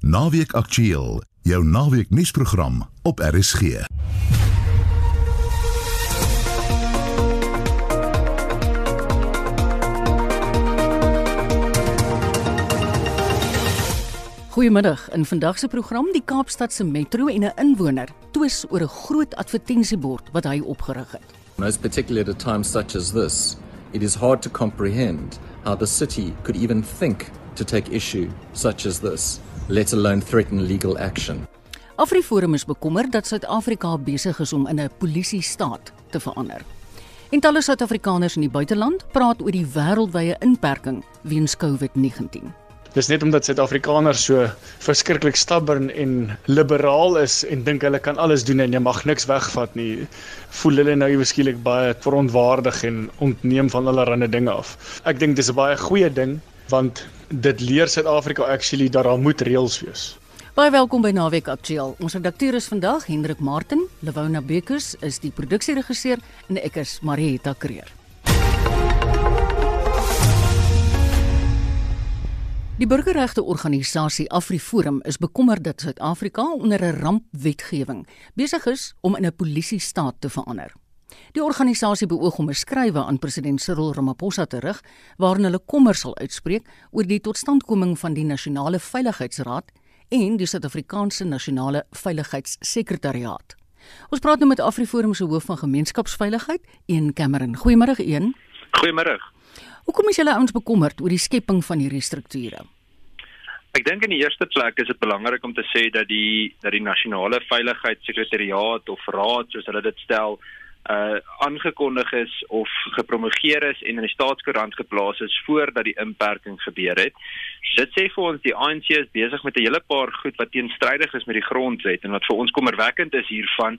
Naweek Aktueel, jou naweek nuusprogram op RSG. Goeiemiddag. In vandag se program die Kaapstad se metro en 'n inwoner twis oor 'n groot advertensiebord wat hy opgerig het. Most particularly at a time such as this, it is hard to comprehend how the city could even think to take issue such as this, let alone threaten legal action. AfriForum is bekommerd dat Suid-Afrika besig is om in 'n polisie-staat te verander. En talle Suid-Afrikaners in die buiteland praat oor die wêreldwye inperking weens COVID-19. Dis net omdat Suid-Afrikaners so verskriklik stubborn en liberaal is en dink hulle kan alles doen en jy mag niks wegvat nie. Voel hulle nou eweskielik baie verontwaardig en ontneem van allerlei dinge af. Ek dink dis 'n baie goeie ding want dit leer Suid-Afrika actually dat daar moet reëls wees. Baie welkom by Naweek Aktueel. Ons redakteur is vandag Hendrik Martin, Lewona Bekes is die produksieregisseur en ek is Marieta Kreer. Die burgerregte organisasie AfriForum is bekommerd dat Suid-Afrika onder 'n rampwetgewing besig is om in 'n polisie-staat te verander. Die organisasie beoog om 'n skrywe aan president Cyril Ramaphosa te rig waarin hulle kommer sal uitspreek oor die totstandkoming van die Nasionale Veiligheidsraad en die Suid-Afrikaanse Nasionale Veiligheidssekretariaat. Ons praat nou met AfriForum se hoof van gemeenskapsveiligheid, Een Cameron. Goeiemôre, Een. Goeiemôre. Hoekom is julle ouens bekommerd oor die skepping van hierdie strukture? Ek dink in die eerste plek is dit belangrik om te sê dat die dat die nasionale veiligheidssekretariaat of raad soos hulle dit stel uh aangekondig is of gepromoveer is en in die staatskoerant geplaas is voordat die inperking gebeur het. Dit sê vir ons die ANC is besig met 'n hele paar goed wat teenstrydig is met die grondwet en wat vir ons kommerwekkend is hiervan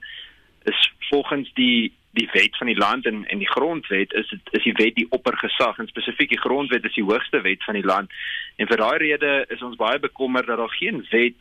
is volgens die die wet van die land en en die grondwet is dit is die wet die oppergesag en spesifiek die grondwet is die hoogste wet van die land. En vir daai rede is ons baie bekommerd dat daar geen wet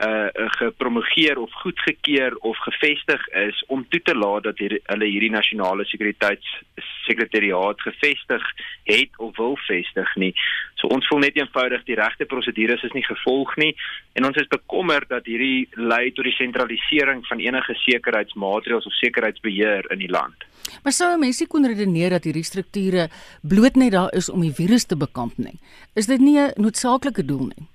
uh gepromoveer of goedgekeur of gevestig is om toe te laat dat hier, hulle hierdie nasionale sekuriteitssekretariaat gevestig het of wil vestig nie. So ons voel net eenvoudig die regte prosedures is nie gevolg nie en ons is bekommerd dat hierdie lei tot die sentralisering van enige sekuriteitsmaatreëls of sekuriteitsbeheer in die land. Maar sou mense kon redeneer dat hierdie strukture bloot net daar is om die virus te bekamp nie? Is dit nie 'n noodsaaklike doel nie?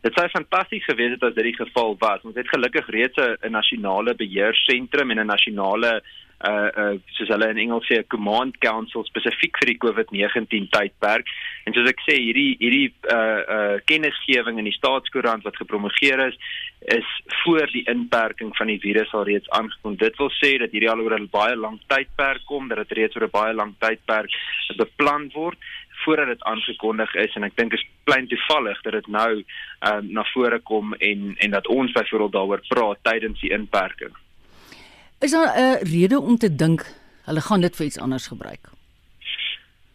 Dit sou fantasties gewees het as dit die geval was. Ons het gelukkig reeds 'n nasionale beheersentrum en 'n nasionale uh uh soos hulle in Engels sê 'n command council spesifiek vir die COVID-19 tydperk. En soos ek sê, hierdie hierdie uh uh kennisgewing in die staatskoerant wat gepromoveer is, is voor die inperking van die virus al reeds aangekom. Dit wil sê dat hierdie al oor 'n baie lang tydperk kom, dat dit reeds oor 'n baie lang tydperk beplan word voordat dit aangekondig is en ek dink is klein toevallig dat dit nou ehm um, na vore kom en en dat ons byvoorbeeld daaroor praat tydens die inperking. Is daar 'n rede om te dink hulle gaan dit vir iets anders gebruik?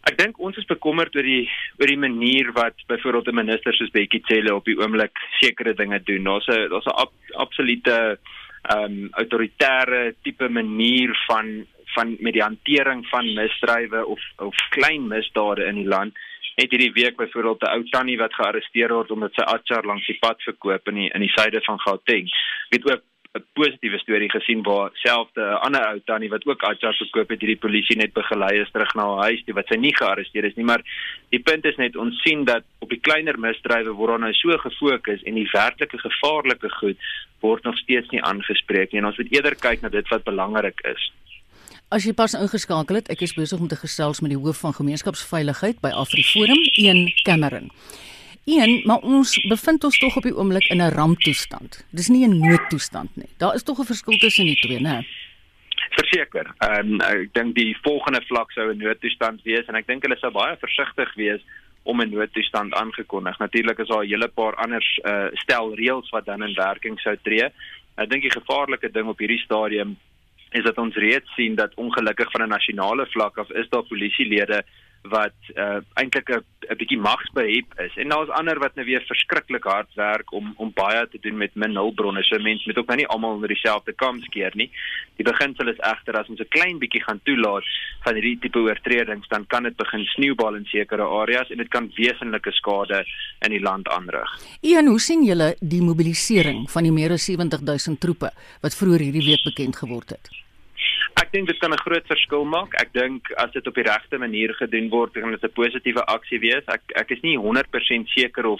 Ek dink ons is bekommerd oor die oor die manier wat byvoorbeeld 'n minister soos Bekkie Cele op die oomblik sekere dinge doen. Daar's 'n daar's 'n ab, absolute ehm um, autoritaire tipe manier van van met die hantering van misdrywe of of klein misdade in die land het hierdie week byvoorbeeld 'n ou tannie wat gearresteer word omdat sy atchar langs die pad verkoop in die in die suide van Gauteng. Ek het ook 'n positiewe storie gesien waar selfde 'n ander ou tannie wat ook atchar verkoop het hierdie polisie net begelei is terug na haar huis toe wat sy nie gearresteer is nie, maar die punt is net ons sien dat op die kleiner misdrywe word daar nou so gefokus en die werklike gevaarlike goed word nog steeds nie aangespreek nie en ons moet eerder kyk na dit wat belangrik is. As jy pas ingeskakel het, ek is besig om te gesels met die hoof van gemeenskapsveiligheid by AfriForum, een Cameron. Een, maar ons bevind ons tog op die oomblik in 'n ramptoestand. Dis nie 'n noodtoestand nie. Daar is tog 'n verskil tussen die twee, né? Verseker. Ehm um, ek dink die volgende vlak sou 'n noodtoestand wees en ek dink hulle sou baie versigtig wees om 'n noodtoestand aangekondig. Natuurlik is daar 'n hele paar ander uh, stel reëls wat dan in werking sou tree. Ek dink die gevaarlike ding op hierdie stadium is dat ons reeds sien dat ongelukkig van 'n nasionale vlak af is daar polisielede wat uh, eintlik 'n bietjie magsbehep is en daar's ander wat nou weer verskriklik hard werk om om baie te doen met min hulpbronne. So mense moet ook nou nie almal onder dieselfde kam skeer nie. Die beginsel is egter as ons 'n klein bietjie gaan toelaat van hierdie tipe oortredings, dan kan dit begin sneeubal in sekere areas en dit kan wesenlike skade in die land aanrig. Ian, hoe sien julle die mobilisering van die meer as 70 000 troepe wat vroeër hierdie week bekend geword het? Ek dink dit kan 'n groot verskil maak. Ek dink as dit op die regte manier gedoen word, kan dit 'n positiewe aksie wees. Ek ek is nie 100% seker of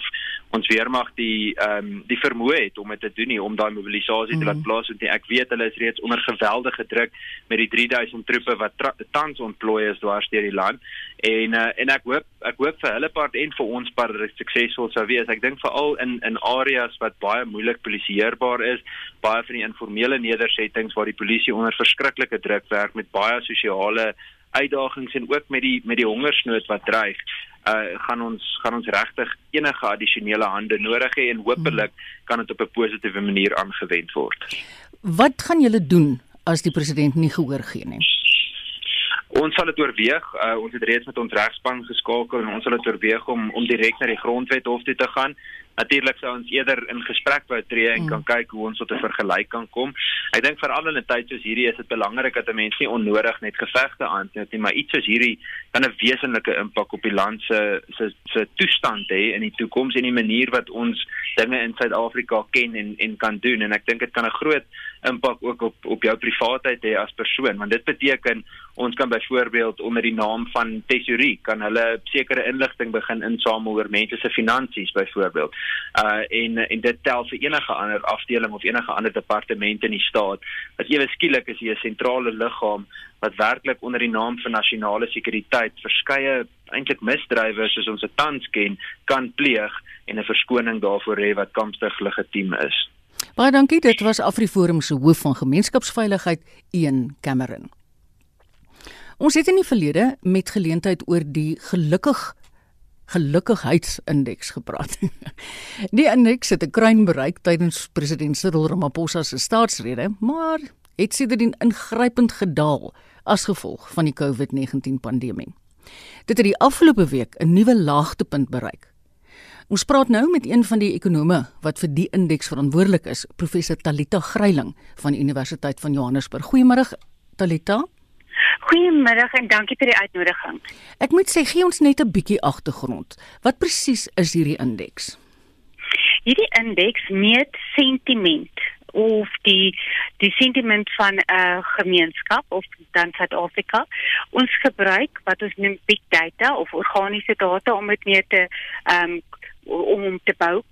ons weermag die ehm um, die vermoë het om dit te doen nie om daai mobilisasie mm. te laat mhm. plaasvind. Ek weet hulle is reeds onder geweldige druk met die 3000 troepe wat tans ontplooi is dwars deur die land. En uh, en ek hoop ek hoop vir hulle part en vir ons part dat dit suksesvol sou wees. Ek dink veral in in areas wat baie moeilik polisieerbaar is, baie van die informele nedersettings waar die polisie onder verskriklike druk werk met baie sosiale uitdagings en ook met die met die hongersnood wat dreig. Uh gaan ons gaan ons regtig enige addisionele hande nodig hê en hopelik kan dit op 'n positiewe manier aangewend word. Wat gaan julle doen as die president nie gehoor gee nie? Ons sal dit oorweeg. Uh, ons het reeds met ons regspan geskakel en ons sal dit oorweeg om om direk na die grondwet hof toe te gaan. Natuurlik sou ons eerder in gesprek wou tree en mm. kan kyk hoe ons tot 'n vergelyk kan kom. Ek dink veral in 'n tyd soos hierdie is dit belangrik dat 'n mens nie onnodig net gevegte aansit nie, maar iets soos hierdie kan 'n wesenlike impak op die land se se se toestand hê in die toekoms en die manier wat ons dinge in Suid-Afrika ken en en kan doen en ek dink dit kan 'n groot impak ook op op jou privaatheid hê as persoon want dit beteken ons kan byvoorbeeld onder die naam van tesourie kan hulle sekere inligting begin insamel oor mense se finansies byvoorbeeld uh en en dit tel vir enige ander afdeling of enige ander departement in die staat wat ewe skielik is hier 'n sentrale liggaam wat werklik onder die naam van nasionale sekuriteit verskeie eintlik misdrywe soos ons dit tans ken kan pleeg en 'n verskoning daarvoor hê wat kampstig legitiem is. Baie dankie. Dit was Afriforum se hoof van gemeenskapsveiligheid, Ian Cameron. Ons het in die verlede met geleentheid oor die gelukkig gelukkigheidsindeks gepraat. Die indeks het 'n kruin bereik tydens president Cyril Ramaphosa se staatsrede, maar het sedertdien ingrypend gedaal as gevolg van die COVID-19 pandemie. Dit het die afgelope week 'n nuwe laagtepunt bereik. Ons praat nou met een van die ekonome wat vir die indeks verantwoordelik is, professor Talita Gryiling van die Universiteit van Johannesburg. Goeiemôre Talita. Goeiemiddag en dankie vir die uitnodiging. Ek moet sê gee ons net 'n bietjie agtergrond. Wat presies is hierdie indeks? Hierdie indeks meet sentiment of die die sentiment van 'n uh, gemeenskap of dan Suid-Afrika. Ons gebruik wat ons noem big data of organiese data om dit meer te um, om te bou.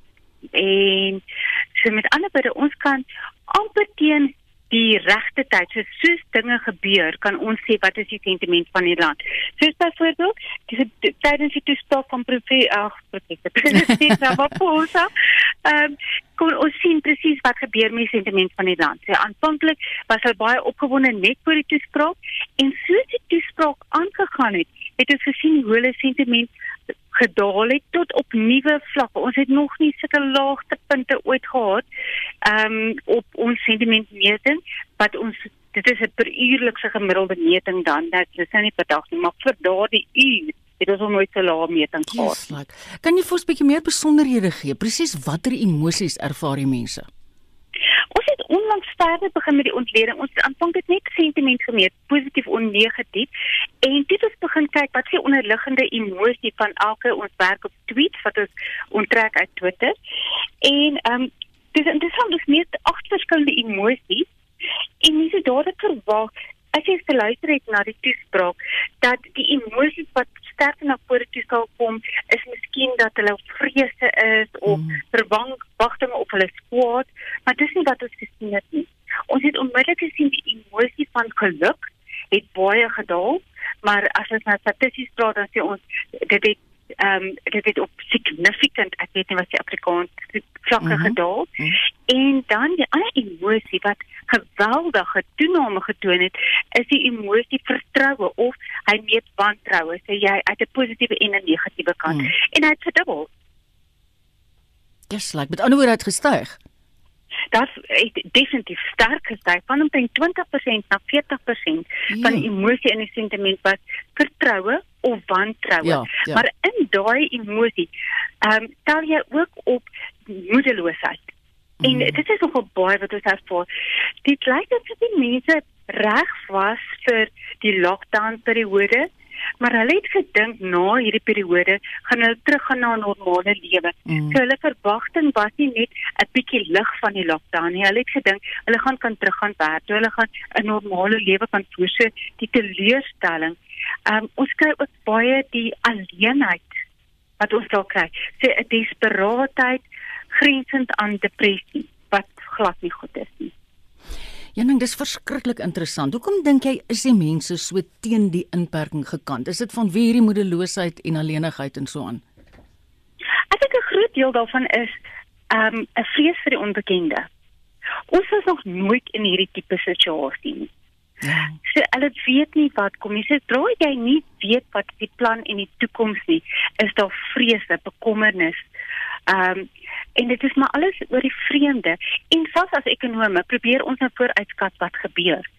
En so met ander woorde, ons kan amper teen die regte tyd so soos dinge gebeur kan ons sê wat is die sentiment van die land soos byvoorbeeld dis tydens die toespraak van professor ag professor Ramaphosa ehm kon ons sien presies wat gebeur met die sentiment van die land. So aanvanklik was hy baie opgewonde net voor die toespraak en soos die toespraak aangegaan het, het ons gesien hoe hulle sentiment gedaal het tot op nuwe vlakke. Ons het nog nie sulke laagtepunte ooit gehad ehm um, op ons sentimentmeting wat ons dit is 'n per uurlikse gemiddelde meting dan. Dit is nou nie per dag nie, maar vir daardie uur het ons nooit so lae meting gehad. Yes, like. Kan jy vir ons 'n bietjie meer besonderhede gee? Presies watter emosies ervaar die mense? Ons het onlangs verder begin met die ontleding. Ons het aanvanklik net sentiment gemeet, positief of negatief. En dit het begin kyk wat se onderliggende emosie van elke ons werk op tweets wat ons onttrek uit Twitter. En ehm um, dis interessant, dis meer agt verskillende emosies. En mense dadelik verwag as jy geluister het na die toespraak dat die emosies wat sterk na vore toe sal kom is miskien dat hulle vrese is of mm. verwagtinge op hulle skwaad, maar dis nie wat ons gesien het nie. Ons het onmiddellik gesien die emosie van geluk het baie gedaal, maar as ons na statistiek praat dan sê ons dit het ehm um, dit het op significant ek weet nie wat die Afrikaans vlakke mm -hmm. gedaal mm -hmm. en dan die ander emosie wat geweldige toename getoon het is die emosie vertroue of hy meet wantroue sê jy uit 'n positiewe en 'n negatiewe kant mm. en hy het verdubbel like met ander woorde het gestyg dat het definitief sterk gestyg van omtrent 20% na 40% van die emosie en die sentiment wat vertroue of wantroue. Ja, ja. Maar in daai emosie, ehm um, tel jy ook op moedeloosheid. En Mhm. dit is nogal baie wat ons ervaar. Dit lyk asof die mense reg was vir die lockdown periode, maar hulle het gedink na hierdie periode gaan hulle teruggaan na 'n normale lewe. Mm. So hulle verwagting was nie net 'n bietjie lig van die lockdown nie. Hulle het gedink hulle gaan kan teruggaan werk, toe hulle gaan 'n normale lewe kan voer. So die teleurstelling. Um, ons kry ook baie die alleenheid wat ons daar kry. So 'n desperaatheid grensend aan depressie wat glad nie goed is nie. Janing, dis verskriklik interessant. Hoekom dink jy is die mense so teen die inperking gekant? Is dit vanweë hierdie moedeloosheid en alleenigheid en so aan? Ek dink 'n groot deel daarvan is ehm um, 'n vrees vir die onbekende. Ons was nog nooit in hierdie tipe situasie nie. Ja. So hulle weet nie wat kom nie. Sodra jy nie weet wat die plan en die toekoms nie, is daar vrese, bekommernis. Ehm um, en dit is maar alles oor die vreemde. En selfs as ekonome probeer ons nou vooruitskat wat gebeur.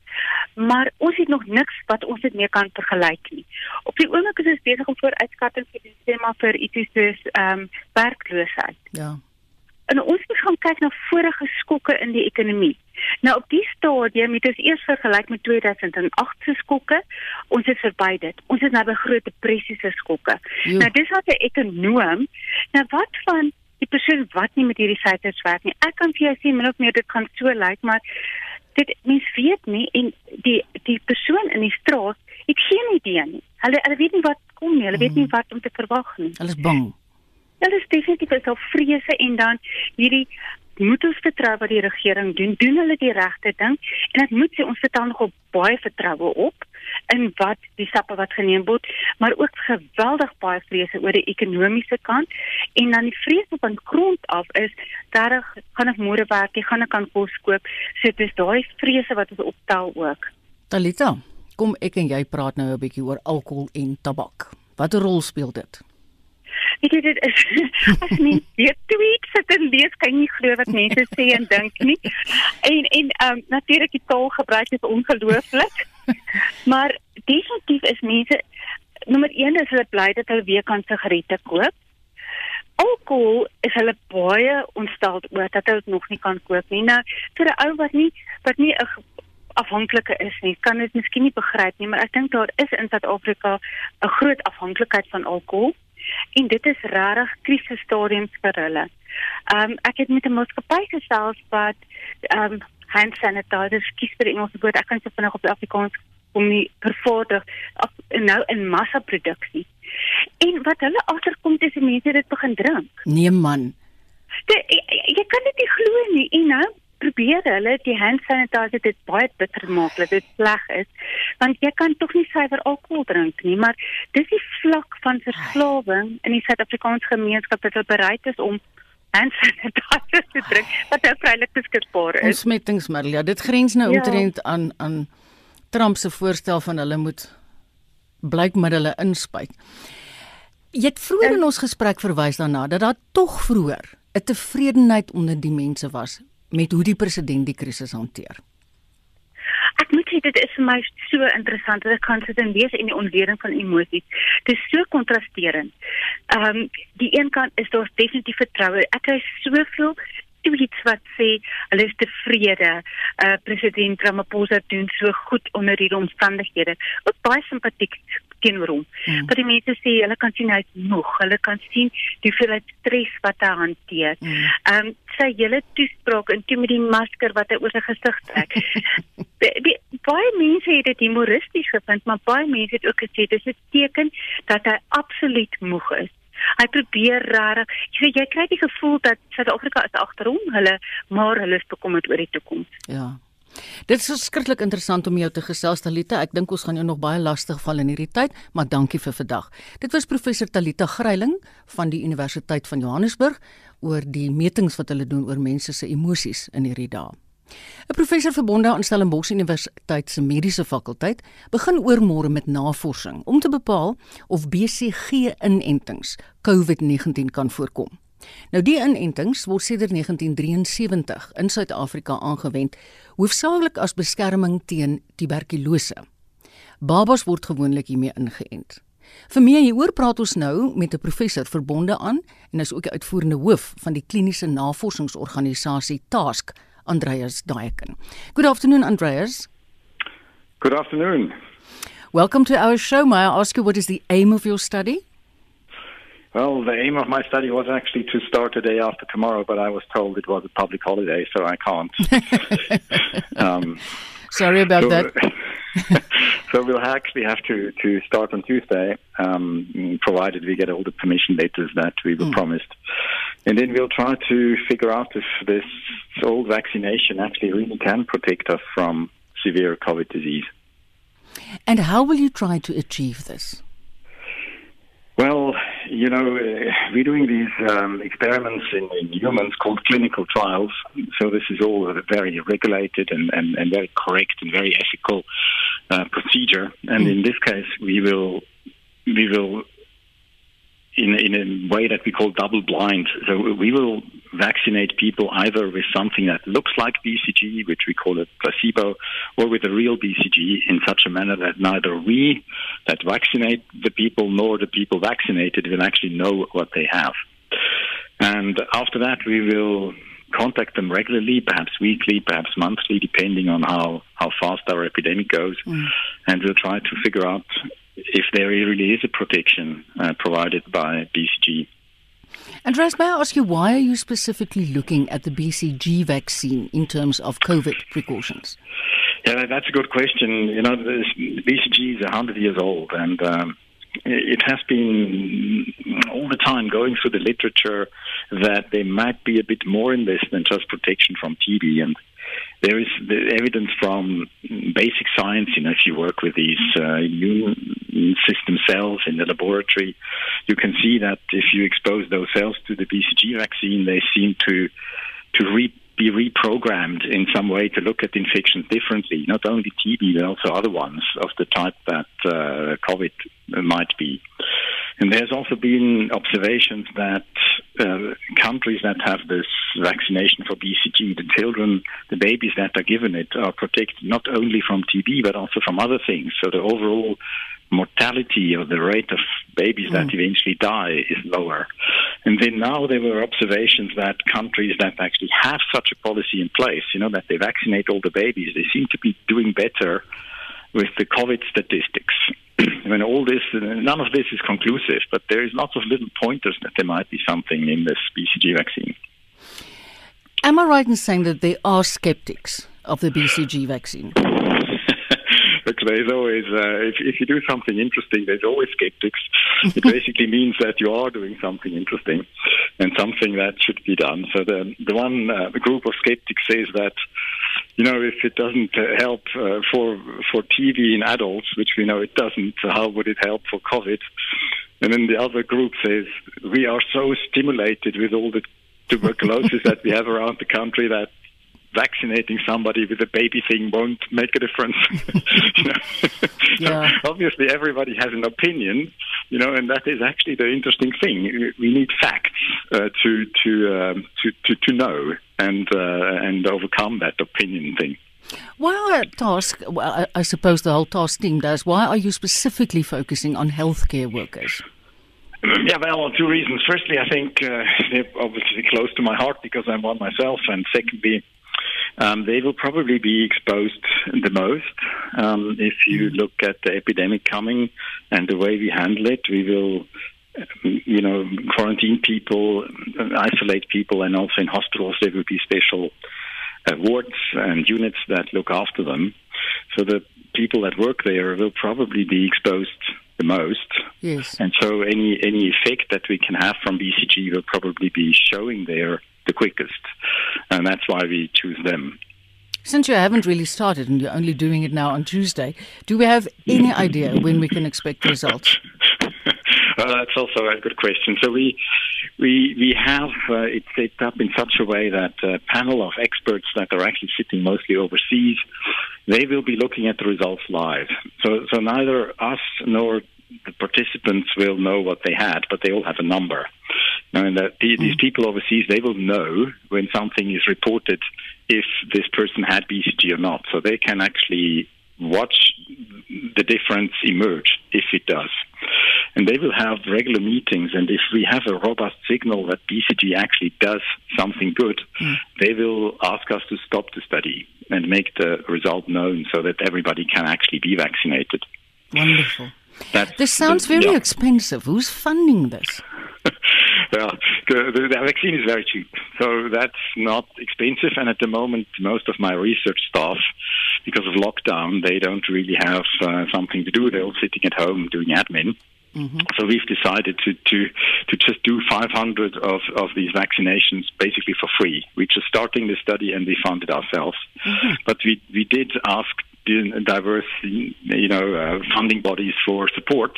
Maar ons het nog niks wat ons dit mee kan vergelyk nie. Op die oomblik is ons besig om vooruitskattings te doen sê maar vir iets soos ehm um, werkloosheid. Ja. En ons moet gaan kyk na vorige skokke in die ekonomie. Nou op die stadium het ons eers vergelyk met 2008 se skokke. Ons is verby dit. Ons is nou by groot depressie se skokke. Jo. Nou dis wat 'n ekonoom. Nou wat van die persoon wat nie met hierdie syfers werk nie. Ek kan vir jou sê min of meer dit kan so lyk, maar dit mens weet nie en die die persoon in die straat het geen idee nie. Hulle hulle weet nie wat kom nie. Hulle weet nie wat om te verwag nie. Hulle is bang. Dit is definitief is daar vrese en dan hierdie moet ons vertrou wat die regering doen. Doen hulle die regte ding? En ek moet sê ons vertel nogal baie vertroue op in wat die stappe wat geneem word, maar ook geweldig baie vrese oor die ekonomiese kant en dan die vrese van grond af is regtig gaan ek môre werk, ek gaan ek kan kos koop. So dit is daai vrese wat ons optel ook. Talita, kom ek en jy praat nou 'n bietjie oor alkohol en tabak. Watter rol speel dit? Weet jy dit is as mens weer tweets sit en lees kan jy nie glo wat mense sê en dink nie. En en ehm um, natuurlik die taalgebruik is ongelooflik. maar definitief is mense nommer 1 is hulle bly dat hulle weer kan sigarette koop. Alkohol is hulle baie ontstel oor dat hulle dit nog nie kan koop nie. Nou vir 'n ou wat nie wat nie 'n afhanklike is nie, kan dit miskien nie begryp nie, maar ek dink daar is in Suid-Afrika 'n groot afhanklikheid van alkohol en dit is regtig krisisstadiums vir hulle. Ehm um, ek het met 'n maatskappy gesels wat ehm um, hand sanitizer skies vir die Engelse woord. Ek kan dit vinnig op die Afrikaans kom nie vervaardig af, nou in massaproduksie. En wat hulle agterkom is mense dit begin drink. Nee man. De, jy, jy kan dit nie glo nie. En nou probeer hulle die hand sanitizer dit baie bitter maak dat dit sleg is. Want jy kan tog nie suiwer alkohol drink nie, maar dis die vlak van verslawing in die Suid-Afrikaanse gemeenskap dat hulle bereid is om hand sanitizer te drink wat nou vrylik beskikbaar is. Ontsmettingsmiddel. Ja, dit grens nou Ja. omtrent aan aan Trump se voorstel van hulle moet blykmiddele inspuit. Jy het vroeër in ons gesprek verwys daarna dat daar tog vroeër 'n tevredenheid onder die mense was met hoe die president die krisis hanteer. Ek moet sê dit is vir my so interessant dat ek kan sit en lees en die ontleding van emosies. Dit is so kontrasterend. Ehm um, die een kant is daar definitief vertroue. Ek kry soveel tweets wat sê hulle is tevrede. Uh president Ramaphosa doen so goed onder hierdie omstandighede. Ook baie simpatiek teenoor hom. Mm. Wat die mense sê, hulle kan sien hy is moeg. Hulle kan sien die hoeveelheid stres wat hy hanteer. Mm. Ehm um, sy hele toespraak en toe met die masker wat hy oor sy gesig trek. baie mense het dit humoristies gevind, maar baie mense het ook gesê dis 'n teken dat hy absoluut moeg is. Hy probeer regtig. Jy weet jy kry die gevoel dat Suid-Afrika is agter hom, hulle maar hulle is bekommerd oor die toekoms. Ja. Dit is verskriklik interessant om jou te gesels Talita. Ek dink ons gaan jou nog baie lastig val in hierdie tyd, maar dankie vir vandag. Dit was professor Talita Gryiling van die Universiteit van Johannesburg oor die metings wat hulle doen oor mense se emosies in hierdie dae. 'n Professor verbonde aan Stellenbosch Universiteit se mediese fakulteit begin oormôre met navorsing om te bepaal of BCG-inentings COVID-19 kan voorkom. Nou die inentings word sedert 1973 in Suid-Afrika aangewend, hoofsaaklik as beskerming teen tuberkulose. Babas word gewoonlik hiermee ingeënt. Vir meer hieroor praat ons nou met 'n professor verbonde aan en is ook die uitvoerende hoof van die kliniese navorsingsorganisasie TASK, Andreas Daeken. Good afternoon Andreas. Good afternoon. Welcome to our show. May I ask you what is the aim of your study? Well, the aim of my study was actually to start the day after tomorrow, but I was told it was a public holiday, so I can't. um, Sorry about so, that. so we'll actually have to, to start on Tuesday, um, provided we get all the permission letters that we were mm. promised. And then we'll try to figure out if this old vaccination actually really can protect us from severe COVID disease. And how will you try to achieve this? Well, you know, uh, we're doing these um, experiments in, in, humans called clinical trials. So this is all a very regulated and, and, and very correct and very ethical uh, procedure. And mm. in this case, we will we will in, in a way that we call double blind. So we will vaccinate people either with something that looks like BCG, which we call a placebo, or with a real BCG in such a manner that neither we that vaccinate the people nor the people vaccinated will actually know what they have. And after that, we will contact them regularly, perhaps weekly, perhaps monthly, depending on how, how fast our epidemic goes. Mm. And we'll try to figure out if there really is a protection uh, provided by BCG. Andreas, may I ask you why are you specifically looking at the BCG vaccine in terms of COVID precautions? Yeah, that's a good question. You know, the BCG is 100 years old, and um, it has been all the time going through the literature that there might be a bit more in this than just protection from TB. And there is the evidence from basic science. You know, if you work with these uh, immune system cells in the laboratory, you can see that if you expose those cells to the BCG vaccine, they seem to to re- be reprogrammed in some way to look at infections differently, not only TB, but also other ones of the type that uh, COVID might be. And there's also been observations that uh, countries that have this vaccination for BCG, the children, the babies that are given it, are protected not only from TB but also from other things. So the overall mortality or the rate of babies mm. that eventually die is lower. And then now there were observations that countries that actually have such a policy in place, you know, that they vaccinate all the babies, they seem to be doing better with the COVID statistics. I mean, all this, none of this is conclusive, but there is lots of little pointers that there might be something in this BCG vaccine. Am I right in saying that there are skeptics of the BCG vaccine? Look, there's always, uh, if, if you do something interesting, there's always skeptics. it basically means that you are doing something interesting and something that should be done. So the, the one uh, group of skeptics says that you know, if it doesn't uh, help uh, for for TB in adults, which we know it doesn't, how would it help for COVID? And then the other group says we are so stimulated with all the tuberculosis that we have around the country that vaccinating somebody with a baby thing won't make a difference. yeah. so obviously, everybody has an opinion, you know, and that is actually the interesting thing. We need facts uh, to to, um, to to to know and uh, and overcome that opinion thing. Why are task? Well, I suppose the whole task team does. Why are you specifically focusing on healthcare workers? Yeah, well, two reasons. Firstly, I think uh, they're obviously close to my heart because I'm one myself, and secondly, um, they will probably be exposed the most. Um, if you mm. look at the epidemic coming and the way we handle it, we will you know, quarantine people, isolate people, and also in hospitals there will be special uh, wards and units that look after them. So the people that work there will probably be exposed the most. Yes. And so any any effect that we can have from BCG will probably be showing there the quickest, and that's why we choose them. Since you haven't really started and you're only doing it now on Tuesday, do we have any idea when we can expect results? well, that's also a good question. So we we we have uh, it set up in such a way that a panel of experts that are actually sitting mostly overseas, they will be looking at the results live. So so neither us nor the participants will know what they had, but they all have a number. And that the, these mm. people overseas, they will know when something is reported if this person had BCG or not. So they can actually watch the difference emerge if it does. And they will have regular meetings, and if we have a robust signal that BCG actually does something good, mm. they will ask us to stop the study and make the result known so that everybody can actually be vaccinated. Wonderful. That's this sounds very yeah. expensive. Who's funding this? well, the, the, the, vaccine is very cheap, so that's not expensive. And at the moment, most of my research staff, because of lockdown, they don't really have uh, something to do. They're all sitting at home doing admin. Mm-hmm. So we've decided to, to, to just do 500 of, of these vaccinations basically for free. We're just starting the study and we fund it ourselves. Mm-hmm. But we, we did ask diverse, you know, uh, funding bodies for support.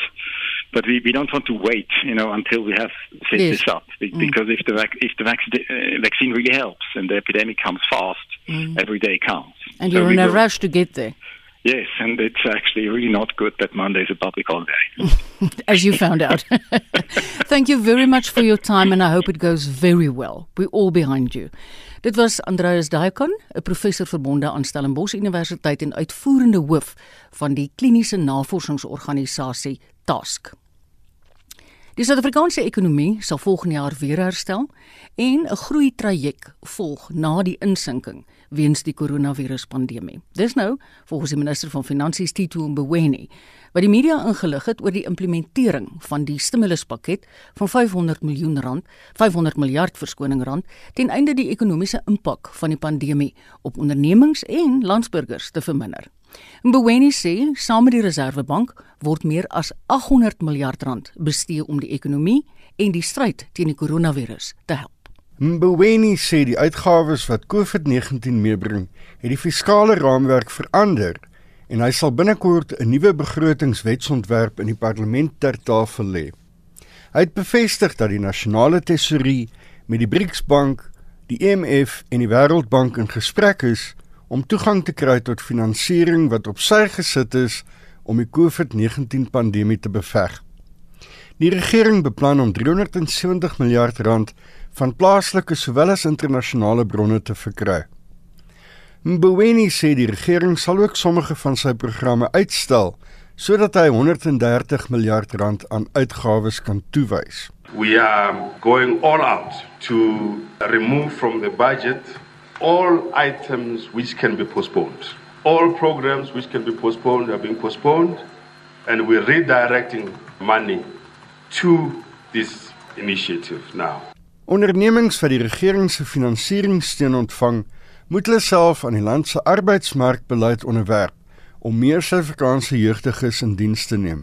But we, we don't want to wait, you know, until we have set yes. this up. Mm. Because mm. if the vac- if the vac- uh, vaccine really helps and the epidemic comes fast, mm. every day counts. And so you're in a rush to get there. Yes, and it's actually really not good that Monday is a public holiday. As you found out. Thank you very much for your time and I hope it goes very well. We're all behind you. Dit was Andreas Daikon, 'n professor verbonde aan Stellenbosch Universiteit en uitvoerende hoof van die kliniese navorsingsorganisasie TASK. Die Suid-Afrikaanse ekonomie sal volgende jaar weer herstel en 'n groei traject volg na die insinking weens die koronaviruspandemie. Dis nou volgens die minister van Finansies Tito Mboweni wat die media ingelig het oor die implementering van die stimuluspakket van 500 miljoen rand, 500 miljard verskoning rand ten einde die ekonomiese impak van die pandemie op ondernemings en landsburgers te verminder. Mboweni sê saam met die Reserwebank word meer as 800 miljard rand bestee om die ekonomie en die stryd teen die koronavirus te help. Mboweni sê die uitgawes wat COVID-19 meebring, het die fiskale raamwerk verander en hy sal binnekort 'n nuwe begrotingswetsontwerp in die parlement ter tafel lê. Hy het bevestig dat die nasionale tesourie met die BRICS-bank, die IMF en die Wêreldbank in gesprek is om toegang te kry tot finansiering wat op sy gesit is om die COVID-19 pandemie te beveg. Die regering beplan om 370 miljard rand van plaaslike sowel as internasionale bronne te verkry. Mboweni sê die regering sal ook sommige van sy programme uitstel sodat hy 130 miljard rand aan uitgawes kan toewys. We are going all out to remove from the budget all items which can be postponed. All programs which can be postponed are being postponed and we're redirecting money to this initiative now. Ondernemings wat die regering se finansieringssteun ontvang, moet hulle self aan die land se arbeidsmarkbeleid onderwerp om meer Suid-Afrikaanse jeugdiges in diens te neem.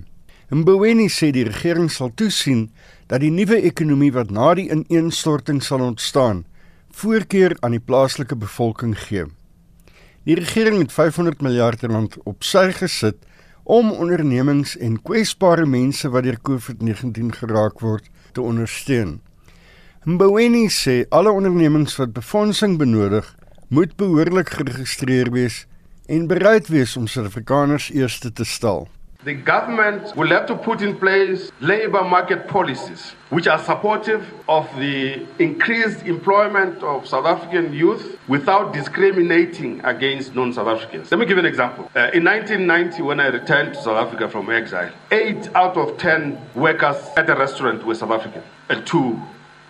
Mboweni sê die regering sal toesien dat die nuwe ekonomie wat na die ineenstorting sal ontstaan, voorkeur aan die plaaslike bevolking gee. Die regering het 500 miljard rand op sy gesit om ondernemings en kwesbare mense wat deur COVID-19 geraak word te ondersteun. Mboweni sê alle ondernemings wat befondsing benodig, moet behoorlik geregistreer wees en bereid wees om Suid-Afrikaners eerste te stel. The government will have to put in place labor market policies which are supportive of the increased employment of South African youth without discriminating against non South Africans. Let me give an example. Uh, in 1990, when I returned to South Africa from exile, eight out of ten workers at a restaurant were South African, and two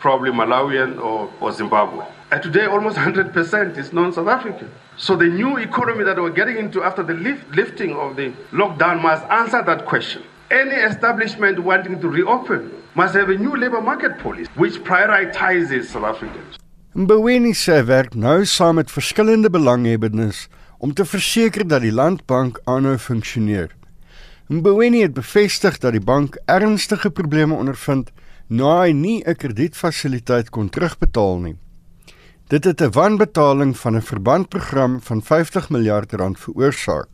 probably Malawian or, or Zimbabwe. And today, almost 100% is non South African. So the new economy that we're getting into after the lift, lifting of the lockdown must answer that question. Any establishment wanting to reopen must have a new labor market policy which prioritizes South Africans. Mboweni sê werk nou saam met verskillende belanghebbendes om te verseker dat die landbank aanhou funksioneer. Mboweni het bevestig dat die bank ernstige probleme ondervind na hy nie 'n kredietfasiliteit kon terugbetaal nie. Dit het 'n wanbetaling van 'n verbandprogram van 50 miljard rand veroorsaak.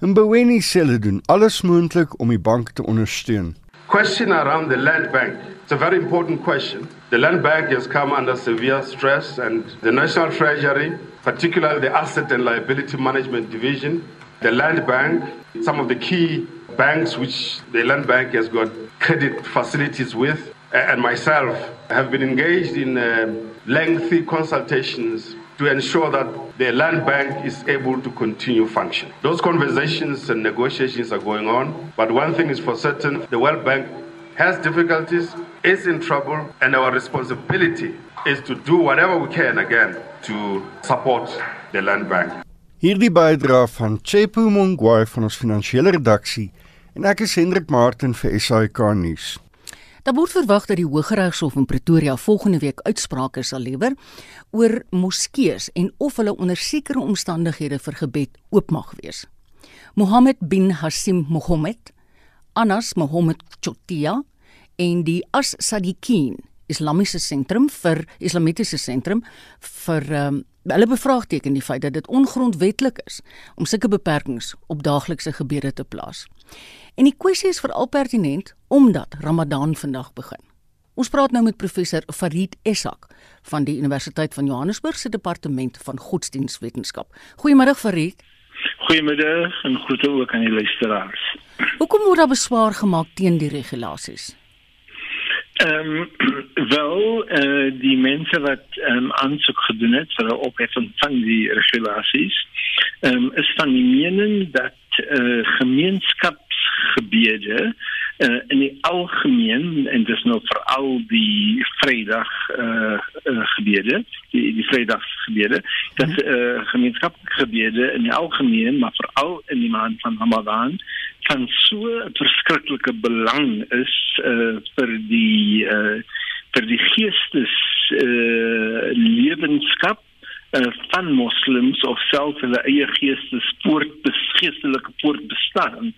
En Boweni sê hulle doen alles moontlik om die bank te ondersteun. Question around the land bank. It's a very important question. The land bank has come under severe stress and the National Treasury, particularly the Asset and Liability Management Division, the land bank, some of the key banks which the land bank has got credit facilities with and myself have been engaged in uh, lengthy consultations to ensure that the land bank is able to continue functioning. Those conversations and negotiations are going on, but one thing is for certain, the World Bank has difficulties, is in trouble, and our responsibility is to do whatever we can again to support the land bank. Hierdie bydra van Chepu Mongwai van ons finansiële redaksie en ek is Hendrik Martin vir SAK nuus. Daar word verwag dat die Hooggeregshof in Pretoria volgende week uitsprake sal lewer oor moskeeë en of hulle onder sekere omstandighede vir gebed oop mag wees. Mohammed bin Hassim Mohammed, Anas Mohammed Chotia en die As-Sadiqin Islamiese sentrum vir Islamitiese sentrum vir um, hulle bevraagteken die feit dat dit ongrondwettig is om sulke beperkings op daaglikse gebede te plaas. En die kwessie is veral pertinent omdat Ramadan vandag begin. Ons praat nou met professor Farid Essak van die Universiteit van Johannesburg se departement van godsdienstwetenskap. Goeiemôre Farid. Goeiemiddag en groete ook aan die luisteraars. Hoekom word daar beswaar gemaak teen die regulasies? Ehm um, wel uh, die mense wat ehm um, aansoek gedoen het vir 'n opheffing van die regulasies ehm um, is van die mening dat uh, gemeenskapsgebede eh uh, in die algemeen en dis nou veral die Vrydag uh, uh, gebede die die Vrydagsgebede dat uh, gemeenskapsgebede in die algemeen maar veral in die maand van Ramadan van so 'n verskriklike belang is uh vir die uh vir die geestes uh lewenskap uh van moslems of self hulle eie geestes poort geestelike poort bestaan.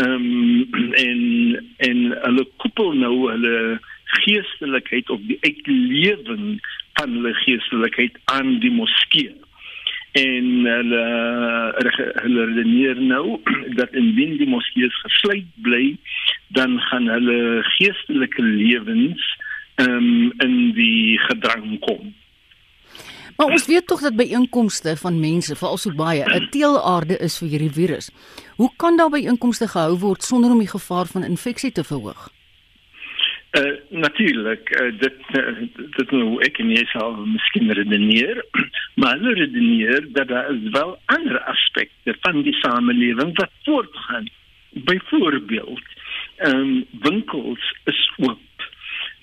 Ehm um, en en hulle koppel nou hulle geestelikheid of die uitlewing van hulle geestelikheid aan die moskee en hulle hulle redeneer nou dat indien die moskeeë gesluit bly dan gaan hulle geestelike lewens um, in die gedrang kom. Maar ons weet tog dat by inkomste van mense, veral so baie, 'n teelaarde is vir hierdie virus. Hoe kan daar by inkomste gehou word sonder om die gevaar van infeksie te verhoog? Uh, natuurlijk, uh, dit, uh, dit nou ek en jy sal miskien redeneer, maar hulle redeneer dat daar is wel ander aspekte van die samelewing wat voortgaan. Byvoorbeeld, ehm um, winkels is oop.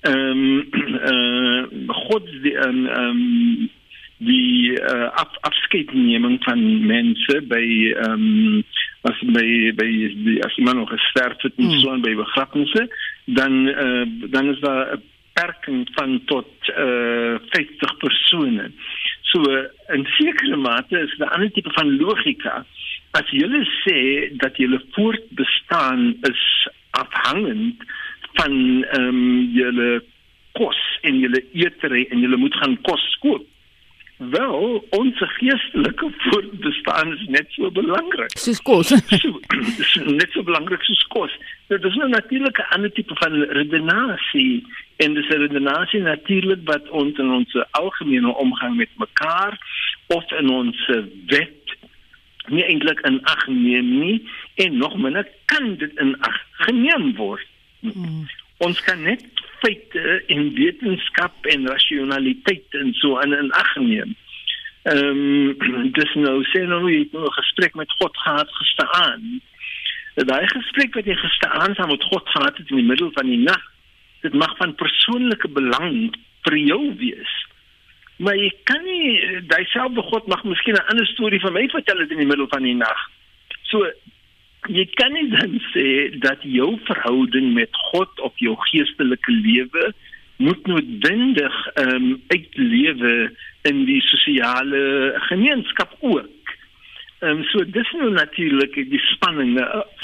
Ehm um, uh, God die ehm um, die uh, af, afskeidneming van mense by ehm um, as by by die as iemand nog gesterf het en hmm. so en by begrafnisse dan uh, dan is daar 'n beperking van tot uh, 50 persone. So in sekere mate is daar 'n ander tipe van logika. As jy sê dat jy voortbestaan is afhangend van ehm um, julle kos en julle eetery en julle moet gaan kos koop Wel, ons geestelike voortbestaan is net so belangrik. Soos kos. so, net so belangrik soos kos. Nou, dit is nou natuurlik 'n ander tipe van redenasie en dis 'n redenasie natuurlik wat ons in ons algemene omgang met mekaar of in ons wet nie eintlik in ag neem nie en nog minder kan dit in ag geneem word. Hmm. Ons kan net feite en wetenskap en rasionaliteit en so in in ag neem. Ehm um, dis nou sê nou jy het nou 'n gesprek met God gehad gisteraan. Daai gesprek wat jy gisteraan saam met God gehad het in die middel van die nag, dit mag van persoonlike belang vir jou wees. Maar jy kan nie daai selfde God mag miskien 'n ander storie van my vertel het in die middel van die nag. So jy kan nie dan sê dat jou verhouding met God of jou geestelike lewe moet noodwendig ehm um, uitlewe in die sosiale gemeenskap ook. Ehm um, so dis nou natuurlik die spanning,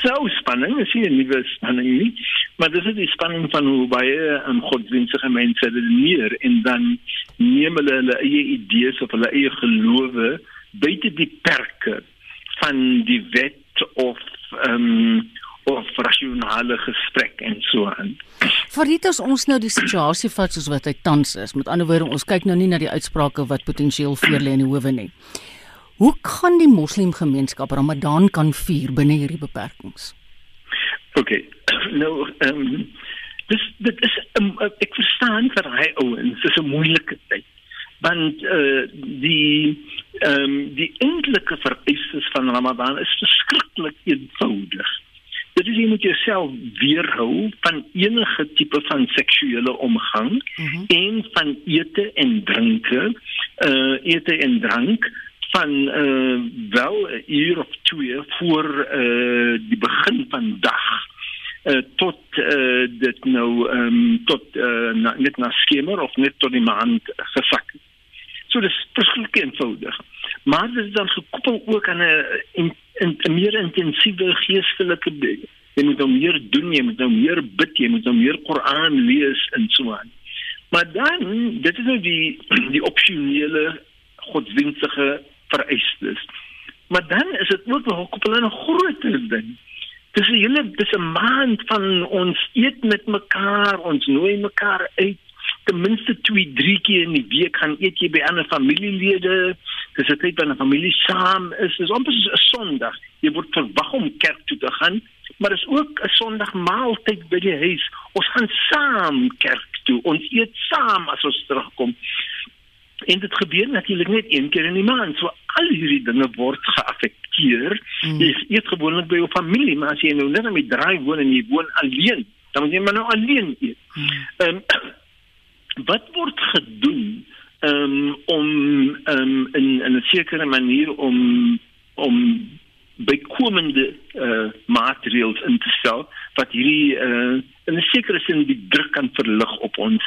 sou spanning, is nie 'n nuwe spanning nie, maar dis die spanning van hoe baie um, godsdienstige mense redeneer en dan neem hulle hulle eie idees of hulle eie gelowe buite die perke van die wet of ehm um, of rasionele gesprek en so aan. Veritas ons nou die situasie vat soos wat hy tans is. Met ander woorde, ons kyk nou nie na die uitsprake wat potensieel voor lê in die howe nie. Hoe kan die moslimgemeenskap Ramadan kan vier binne hierdie beperkings? OK. Nou ehm um, dis dit is um, ek verstaan vir hy ouens, dis 'n moeilike tyd. Want uh, die ehm um, die eintlike vereistes van Ramadan is verskriklik eenvoudig. Dit is jy moet jouself weerhou van enige tipe van seksuele omgang mm -hmm. en van ete en drinke, uh ete en drank van uh wel 'n uur of twee voor uh die begin van dag uh tot uh dit nou um, tot uh na, net na skemer of net tot die maand gesak. So dis verskriklik eenvoudig. Maar dit is dan gekoppel ook aan 'n 'n meer intensiewe geestelike jy moet nou meer doen, jy moet nou meer bid, jy moet nou meer Koran lees en so aan. Maar dan, dit is nou die die opsionele godsdienstige vereistes. Maar dan is dit ook nog op 'n groter ding. Dis 'n hele dis 'n maand van ons eet met mekaar, ons nooi mekaar uit ten minste 2, 3 keer in die week gaan eet jy by ander familielede. Dis 'n tyd wanneer 'n familie saam is. Dis amper soos 'n Sondag. Jy word verwag om kerk toe te gaan, maar dis ook 'n Sondag maaltyd by die huis. Ons gaan saam kerk toe. Ons eet saam as ons terugkom. En dit gebeur natuurlik net een keer in die maand. So al hierdie dinge word geaffekteer. Mm. Jy eet gewoonlik by jou familie, maar as jy nou net met draai woon en jy woon alleen, dan moet jy maar nou alleen eet. Mm. Um, wat word gedoen um, om um, in, in 'n sekere manier om om bykomende uh, maatreëls in te stel wat hierdie uh, in 'n sekere sin die druk kan verlig op ons.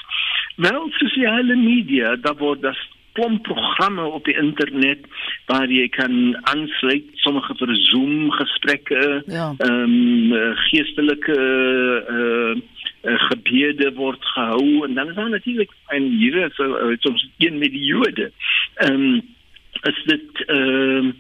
Wel, sosiale media, daar word das klomp programme op die internet waar jy kan aansluit sommige vir Zoom gesprekke, ja. ehm ja. um, geestelike uh, uh, gebede word gehou en dan is daar natuurlik en hier is uh, soms een met die Jode. Ehm um, is dit ehm uh,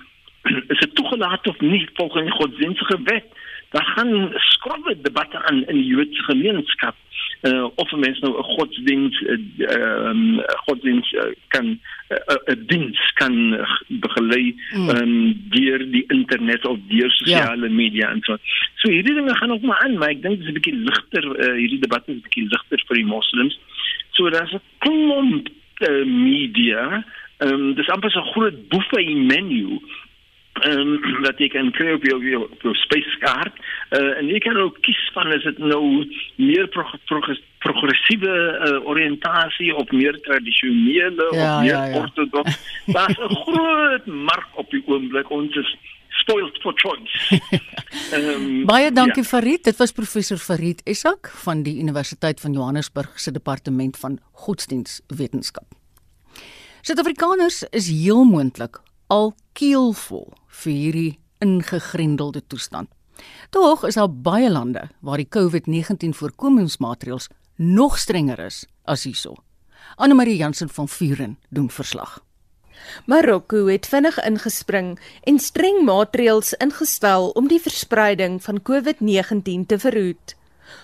is dit toegelaat of nie volgens godsdienstige wet? Daar gaan skrowwe debatte aan in die Joodse gemeenskap uh, of mense nou 'n godsdienst ehm uh, um, godsdienst uh, kan 'n uh, uh, diens kan begelei mm. um, deur die internet of deur sosiale ja. media en so. So hierdie dinge gaan ook maar aan, maar ek dink dit is 'n bietjie ligter uh, hierdie debat is 'n bietjie ligter vir die moslems. So daar's 'n klomp uh, media Ehm um, dis amper so 'n groot buffet menu ehm um, dat jy kan kry op jou op jou spyskaart. Uh, en jy kan ook kies van is dit nou meer pro pro progressiewe uh, oriëntasie of meer tradisionele ja, of meer ja, ja. ortodoks. Daar's 'n groot mark op die oomblik ons is spoiled for choice. um, Baie dankie ja. Farid. Dit was professor Farid Esak van die Universiteit van Johannesburg se departement van godsdienstwetenskap. Suid-Afrikaners is heel moontlik al keelvol vir hierdie ingegrendelde toestand. Tog is daar baie lande waar die COVID-19 voorkomingsmaatreëls nog strenger is as hierso. Anne Marie Jansen van Vuren doen verslag. Marokko het vinnig ingespring en streng maatreëls ingestel om die verspreiding van COVID-19 te verhoed.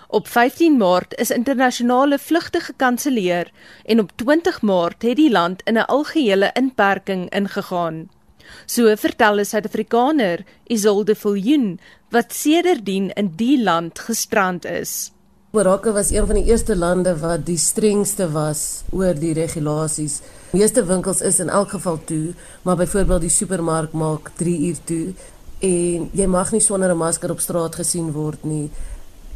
Op 15 Maart is internasionale vlugte gekanselleer en op 20 Maart het die land in 'n algehele inperking ingegaan. So vertel 'n Suid-Afrikaner, Isolde Viljoen, wat sedertdien in die land gestrand is. Marokko was een van die eerste lande wat die strengste was oor die regulasies. Die meeste winkels is in elk geval toe, maar byvoorbeeld die supermark maak 3 uur toe en jy mag nie sonder 'n masker op straat gesien word nie.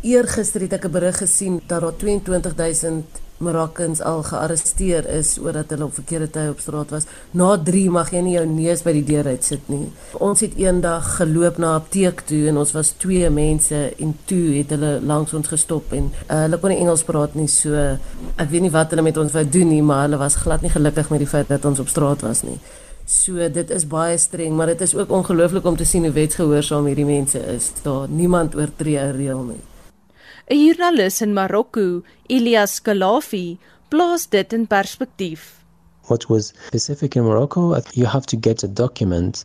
Eergister het ek 'n berig gesien dat daar 22000 Morokkans al gearresteer is omdat hulle op verkeerde tye op straat was. Na 3 mag jy nie jou neus by die deur uit sit nie. Ons het eendag geloop na 'n apteek toe en ons was twee mense en toe het hulle langs ons gestop en uh, hulle kon nie Engels praat nie. So ek weet nie wat hulle met ons wou doen nie, maar hulle was glad nie gelukkig met die feit dat ons op straat was nie. So dit is baie streng, maar dit is ook ongelooflik om te sien hoe wetsgehoorsaam hierdie mense is. Daar niemand oortree 'n reël nie. 'n Joernalis in Marokko, Elias Kalafi, plaas dit in perspektief. What was specific in Morocco, you have to get a document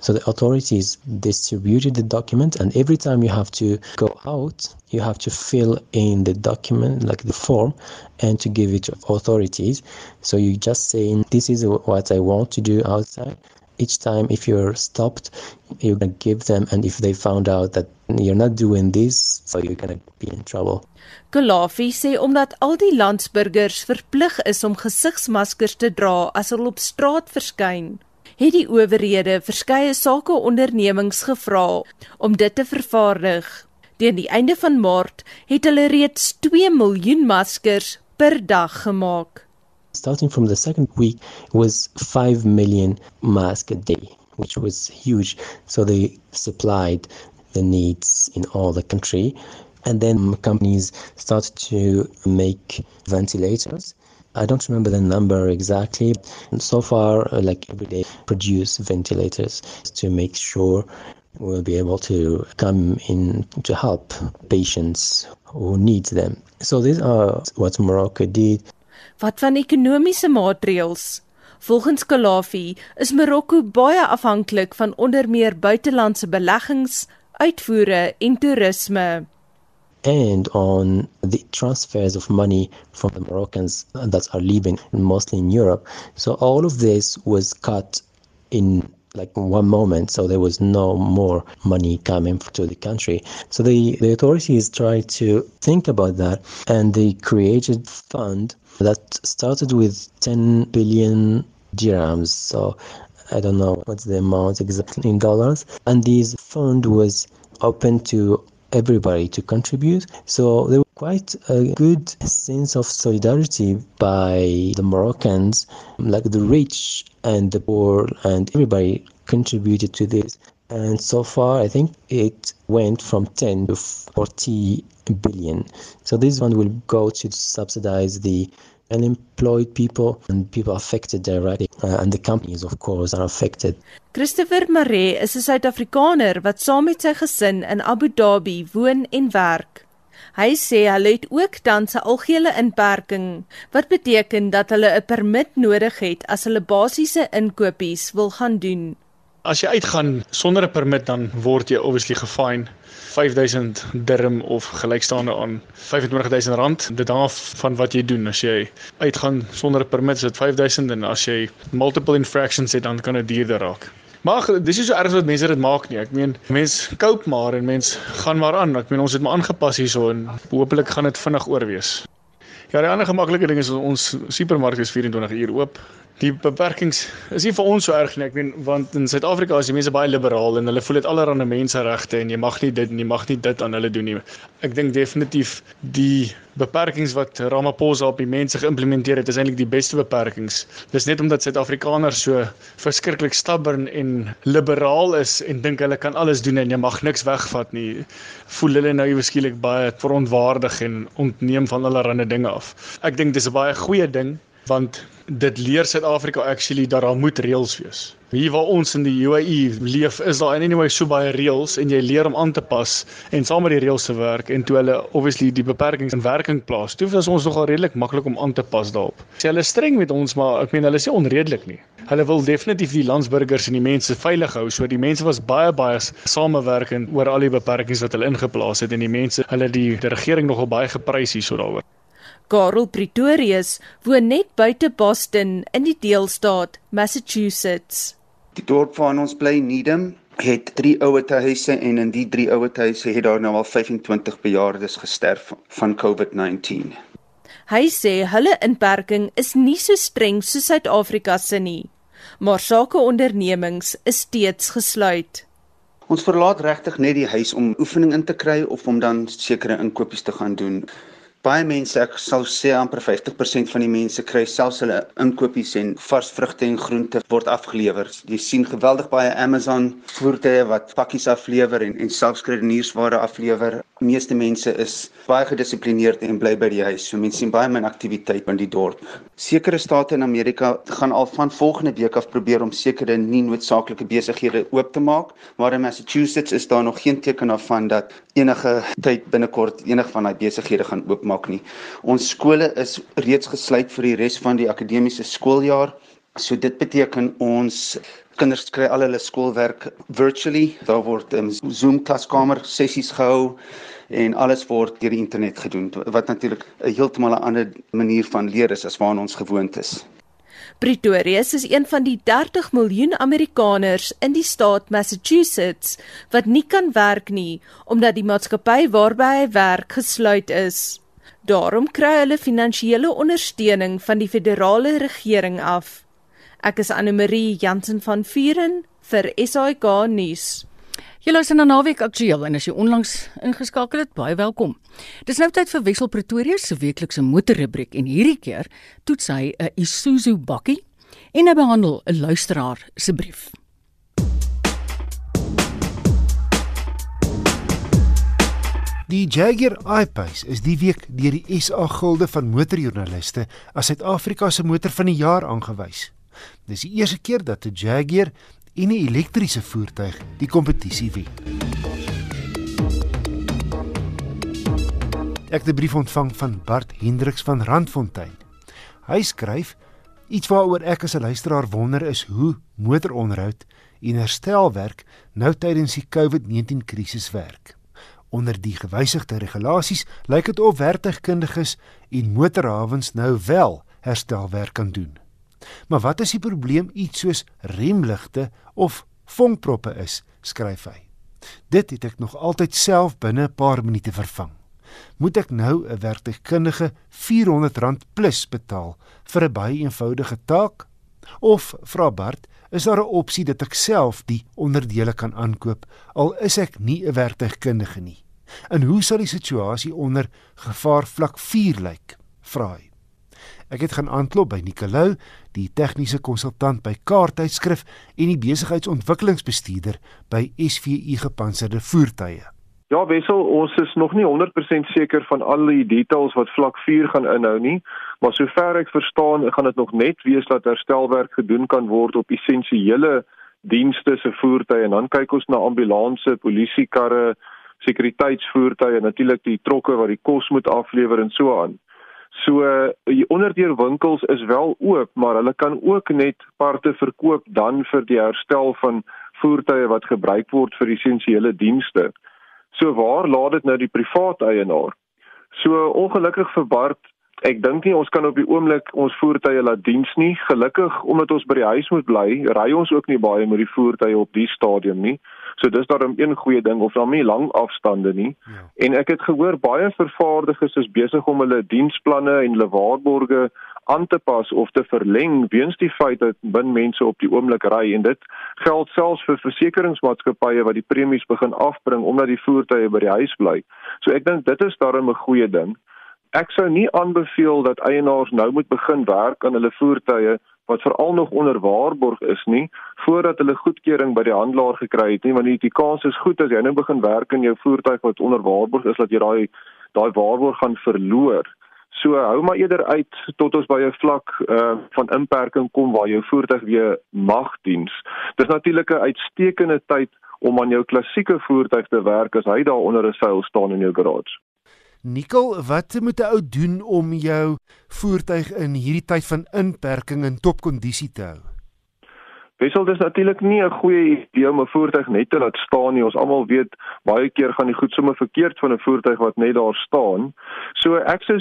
So the authorities distributed the document, and every time you have to go out, you have to fill in the document, like the form, and to give it to authorities. So you just saying, "This is what I want to do outside," each time if you're stopped, you're going to give them, and if they found out that you're not doing this, so you're going to be in trouble. Kalafi sê omdat al die landsburgers verplig is om gesigsmaskers te dra as hulle op straat verskyn, het die owerhede verskeie sakeondernemings gevra om dit te vervaardig. Teen die einde van Maart het hulle reeds 2 miljoen maskers per dag gemaak. Starting from the second week was 5 million masks a day, which was huge. So they supplied the needs in all the country. And then companies started to make ventilators. I don't remember the number exactly. and So far, like every day, produce ventilators to make sure we'll be able to come in to help patients who need them. So these are what Morocco did. Wat van ekonomiese maatreëls? Volgens Kalafi is Marokko baie afhanklik van onder meer buitelandse beleggings, uitvoere en toerisme. And on the transfers of money from the Moroccans that are living mostly in Europe. So all of this was cut in like one moment so there was no more money coming to the country. So the, the authorities tried to think about that and they created fund that started with 10 billion dirhams so i don't know what's the amount exactly in dollars. And this fund was open to everybody to contribute. So there was quite a good sense of solidarity by the Moroccans. Like the rich and the poor and everybody contributed to this. And so far i think it went from 10 to 40 billion. So this one will go to subsidize the unemployed people and people affected directly. Uh, and the companies of course are affected. Christopher Maree is 'n Suid-Afrikaner wat saam met sy gesin in Abu Dhabi woon en werk. Hy sê hulle het ook tans 'n algehele inperking wat beteken dat hulle 'n permit nodig het as hulle basiese inkopies wil gaan doen. As jy uitgaan sonder 'n permit dan word jy obviously gefine 5000 dirham of gelykstaande aan 25000 rand. Dit hang af van wat jy doen. As jy uitgaan sonder 'n permit is dit 5000 en as jy multiple infractions het dan kan dit duurder raak. Maar dis is so erg wat mense dit maak nie. Ek meen mense koop maar en mense gaan maar aan. Ek meen ons het maar aangepas hierso en hopelik gaan dit vinnig oor wees. Ja, die ander gemaklike ding is ons supermark is 24 uur oop die beperkings is nie vir ons so erg nie. Ek meen want in Suid-Afrika is die mense baie liberaal en hulle voel dit allerhande menseregte en jy mag nie dit en jy mag nie dit aan hulle doen nie. Ek dink definitief die beperkings wat Ramaphosa op die mense geïmplementeer het is eintlik die beste beperkings. Dis net omdat Suid-Afrikaners so verskriklik stubborn en liberaal is en dink hulle kan alles doen en jy mag niks wegvat nie. Voel hulle nou eweskielik baie verontwaardig en ontneem van allerlei dinge af. Ek dink dis 'n baie goeie ding want dit leer Suid-Afrika actually dat daar moet reëls wees. Hier waar ons in die UAE leef, is daar anyway so baie reëls en jy leer om aan te pas en saam met die reëls te werk en toe hulle obviously die beperkings in werking plaas. Toe was ons nogal redelik maklik om aan te pas daarop. Sê hulle streng met ons, maar ek meen hulle is nie onredelik nie. Hulle wil definitief die landsburgers en die mense veilig hou. So die mense was baie baie samewerkend oor al die beperkings wat hulle ingeplaas het en die mense, hulle die, die regering nogal baie geprys hierso daaroor. Karel Pretorius woon net buite Boston in die deelstaat Massachusetts. Die dorp waar ons bly, Needham, het drie ouer huise en in die drie ouer huise het daar nou al 25 bejaardes gesterf van COVID-19. Hy sê hulle inperking is nie so streng soos Suid-Afrika se nie, maar sakeondernemings is steeds gesluit. Ons verlaat regtig net die huis om oefening in te kry of om dan sekere inkopies te gaan doen baie mense, ek sal sê amper 50% van die mense kry selfs hulle inkopies en vars vrugte en groente word afgelewer. Jy sien geweldig baie Amazon voertuie wat pakkies aflewer en en selfs kredietware aflewer. Meeste mense is baie gedissiplineerd en bly by die huis. So mense sien baie min aktiwiteit in die dorp. Sekere state in Amerika gaan al van volgende week af probeer om sekere nie noodsaaklike besighede oop te maak, maar in Massachusetts is daar nog geen teken daarvan dat enige tyd binnekort enige van daai besighede gaan oop maak nie. Ons skole is reeds gesluit vir die res van die akademiese skooljaar. So dit beteken ons kinders kry al hulle skoolwerk virtually. Daar word um, Zoom klaskamer sessies gehou en alles word deur die internet gedoen wat natuurlik 'n heeltemal 'n ander manier van leer is as waarna ons gewoond is. Pretorius is een van die 30 miljoen Amerikaners in die staat Massachusetts wat nie kan werk nie omdat die maatskappy waarby hy werk gesluit is. Daarom kry hulle finansiële ondersteuning van die federale regering af. Ek is Anne Marie Jansen van Vuren vir SAK nuus. Jy luister na Naweek Aktueel en as jy onlangs ingeskakel het, baie welkom. Dis nou tyd vir Wessel Pretoria se weeklikse motorrubriek en hierdie keer toets hy 'n Isuzu bakkie en hy behandel 'n luisteraar se brief. Die Jaguar I-Pace is die week deur die SA Gilde van Motorjoernaliste as Suid-Afrika se motor van die jaar aangewys. Dis die eerste keer dat 'n Jaguar en 'n elektriese voertuig die kompetisie wen. Ek het 'n brief ontvang van Bart Hendriks van Randfontein. Hy skryf: "Iets waaroor ek as 'n luisteraar wonder is hoe motoronderhoud en herstelwerk nou tydens die COVID-19 krisis werk. Onder die gewysigde regulasies lyk dit of werktuigkundiges en motorhawens nou wel herstelwerk kan doen." Maar wat as die probleem iets soos remligte of vonkproppe is, skryf hy. Dit het ek nog altyd self binne 'n paar minute vervang. Moet ek nou 'n werktuigkundige R400 plus betaal vir 'n baie eenvoudige taak? Of vra Bart, is daar 'n opsie dat ek self die onderdele kan aankoop al is ek nie 'n werktuigkundige nie? En hoe sal die situasie onder gevaar vlak 4 lyk? Vra hy. Ek het gaan aanklop by Nicolou, die tegniese konsultant by Kaarttydskrif en die besigheidsontwikkelingsbestuurder by SVU Gepantserde Voertuie. Ja, Wessel, ons is nog nie 100% seker van al die details wat vlak 4 gaan inhou nie, maar sover ek verstaan, gaan dit nog net wees dat herstelwerk gedoen kan word op essensiële dienste se voertuie en dan kyk ons na ambulanse, polisiekarre, sekuriteitsvoertuie, natuurlik die trokke wat die kos moet aflewer en so aan. So die onderdeur winkels is wel oop, maar hulle kan ook net parte verkoop dan vir die herstel van voertuie wat gebruik word vir essensiële dienste. So waar laat dit nou die privaat eienaar? So ongelukkig vir Bart, ek dink nie ons kan op die oomblik ons voertuie laat diens nie. Gelukkig omdat ons by die huis moet bly, ry ons ook nie baie met die voertuie op die stadium nie. So dis daarom een goeie ding of dan nie lang afstande nie. Ja. En ek het gehoor baie vervaardigers is besig om hulle diensplanne en hulle waarborge aan te pas of te verleng weens die feit dat min mense op die oomblik ry en dit geld selfs vir versekeringsmaatskappye wat die premies begin afbring omdat die voertuie by die huis bly. So ek dink dit is daarom 'n goeie ding. Ek sou nie aanbeveel dat eienaars nou moet begin werk aan hulle voertuie wat veral nog onder waarborg is nie voordat hulle goedkeuring by die handelaar gekry het nie want die, die kans is goed as jy nou begin werk in jou voertuig wat onder waarborg is dat jy daai daai waarborg gaan verloor. So hou maar eerder uit tot ons by 'n vlak uh, van inperking kom waar jou voertuig weer mag diens. Dis natuurlik 'n uitstekende tyd om aan jou klassieke voertuig te werk as hy daar onder 'n seil staan in jou garage. Nikkel, wat moet 'n ou doen om jou voertuig in hierdie tyd van inperking in topkondisie te hou? Wissel dis natuurlik nie 'n goeie idee om 'n voertuig net te laat staan nie. Ons almal weet baie keer gaan die goed sommer verkeerd van 'n voertuig wat net daar staan. So ek sou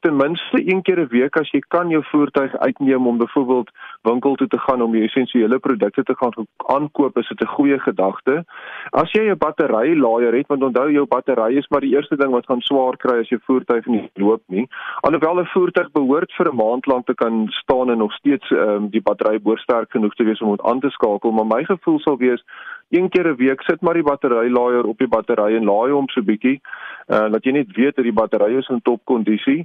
ten minste een keer 'n week as jy kan jou voertuig uitneem om byvoorbeeld winkel toe te gaan om die essensiële produkte te gaan aankoop, is dit 'n goeie gedagte. As jy 'n batterylaaier het, want onthou jou battery is maar die eerste ding wat gaan swaar kry as jou voertuig nie loop nie. Alhoewel 'n voertuig behoort vir 'n maand lank te kan staan en nog steeds um, die battery behoort sterk genoeg te wees om aan te skakel, maar my gevoel sal wees een keer 'n week sit maar die batterylaaier op die battery en laai hom so bietjie, uh, dat jy net weet dat die battery is in topkondisie.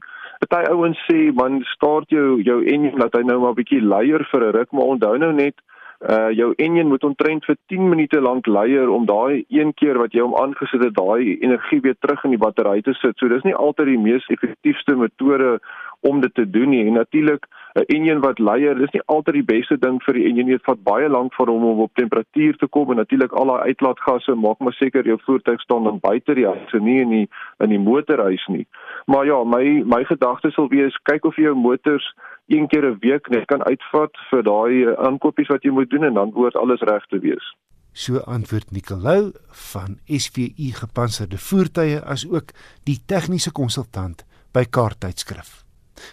Party ouens sê man, start jou jou enjin laat hy nou maar bietjie leier vir 'n ruk, maar onthou nou net uh jou enjin moet omtrent vir 10 minute lank leier om daai een keer wat jy hom aangesit het, daai energie weer terug in die battery te sit. So dis nie altyd die mees effektiewste metode om dit te doen nie. En natuurlik 'n enjin wat leier, dis nie altyd die beste ding vir die enjin nie. Dit vat baie lank vir hom om op temperatuur te kom en natuurlik al daai uitlaatgasse maak maar seker jou voertuig staan dan buite die huis en nie in die in die motorhuis nie. Maar ja, my my gedagte sal wees kyk of jy jou motors een keer 'n week net kan uitvat vir daai eh, aankopies wat jy moet doen en dan behoort alles reg te wees. So antwoord Nicolou van SVU Gepantserde Voertuie as ook die tegniese konsultant by Kaarttydskrif.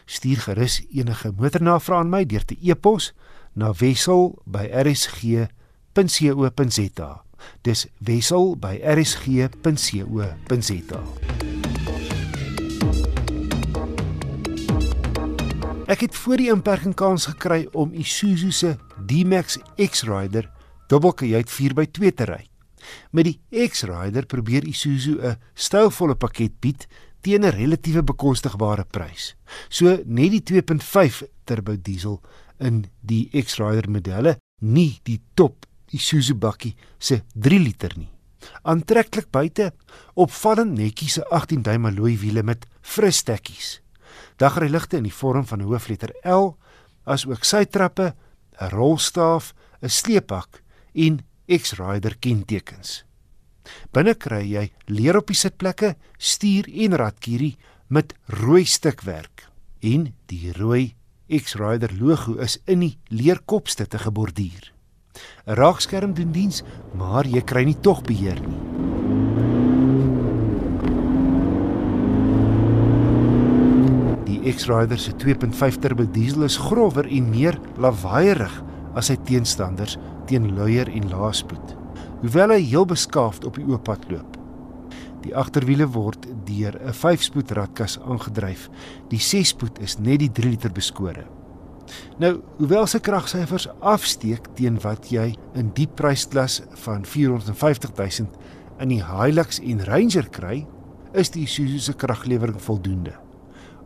Stuur gerus enige motornavrae aan my deur te e-pos na wissel@rsg.co.za. Dis wissel@rsg.co.za. Ek het voor die inperking kans gekry om Isuzu se D-Max X-Rider dubbelkajuit 4x2 te ry. Met die X-Rider probeer Isuzu 'n stylvolle pakket bied teen 'n relatiewe bekostigbare prys. So net die 2.5 turbo diesel in die X-Rider modelle, nie die top Isuzu bakkie se 3 liter nie. Aantreklik buite, opvallend netjies se 18 duim alloy wiele met fris stekkies. Dagryligte in die vorm van 'n hoofletter L, asook sytrappe, 'n rolstaaf, 'n sleepak en X-Rider kentekens. Binne kry jy leer op die sitplekke, stuur en radkierie met rooi stukwerk en die rooi X-Rider logo is in die leerkopstutte geborduur. 'n Raakskerm doen diens, maar jy kry nie tog beheer nie. Die X-Rider se 2.5 turbo diesel is grower en meer lawaaierig as sy teenstanders teen luier en laaspoed. Hoewel hy heel beskaafd op die oop pad loop. Die agterwiele word deur 'n 5-spoed ratkas aangedryf. Die 6-spoed is net die 3 liter beskore. Nou, hoewel sy kragsyfers afsteek teen wat jy in die prysklas van 450 000 in die Hilux en Ranger kry, is die Isuzu se kraglewering voldoende.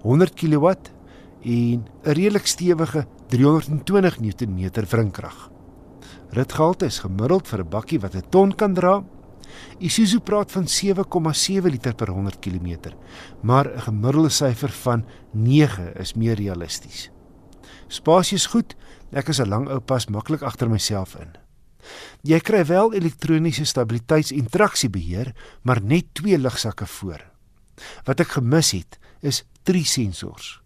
100 kW en 'n redelik stewige 320 Nm wrinkrag. Ritgehalte is gemiddeld vir 'n bakkie wat 'n ton kan dra. Isuzu praat van 7,7 liter per 100 km, maar 'n gemiddelde syfer van 9 is meer realisties. Spasie is goed. Ek is 'n lang ou pas maklik agter myself in. Jy kry wel elektroniese stabiliteits- en traksiebeheer, maar net twee ligsakke voor. Wat ek gemis het, is drie sensors.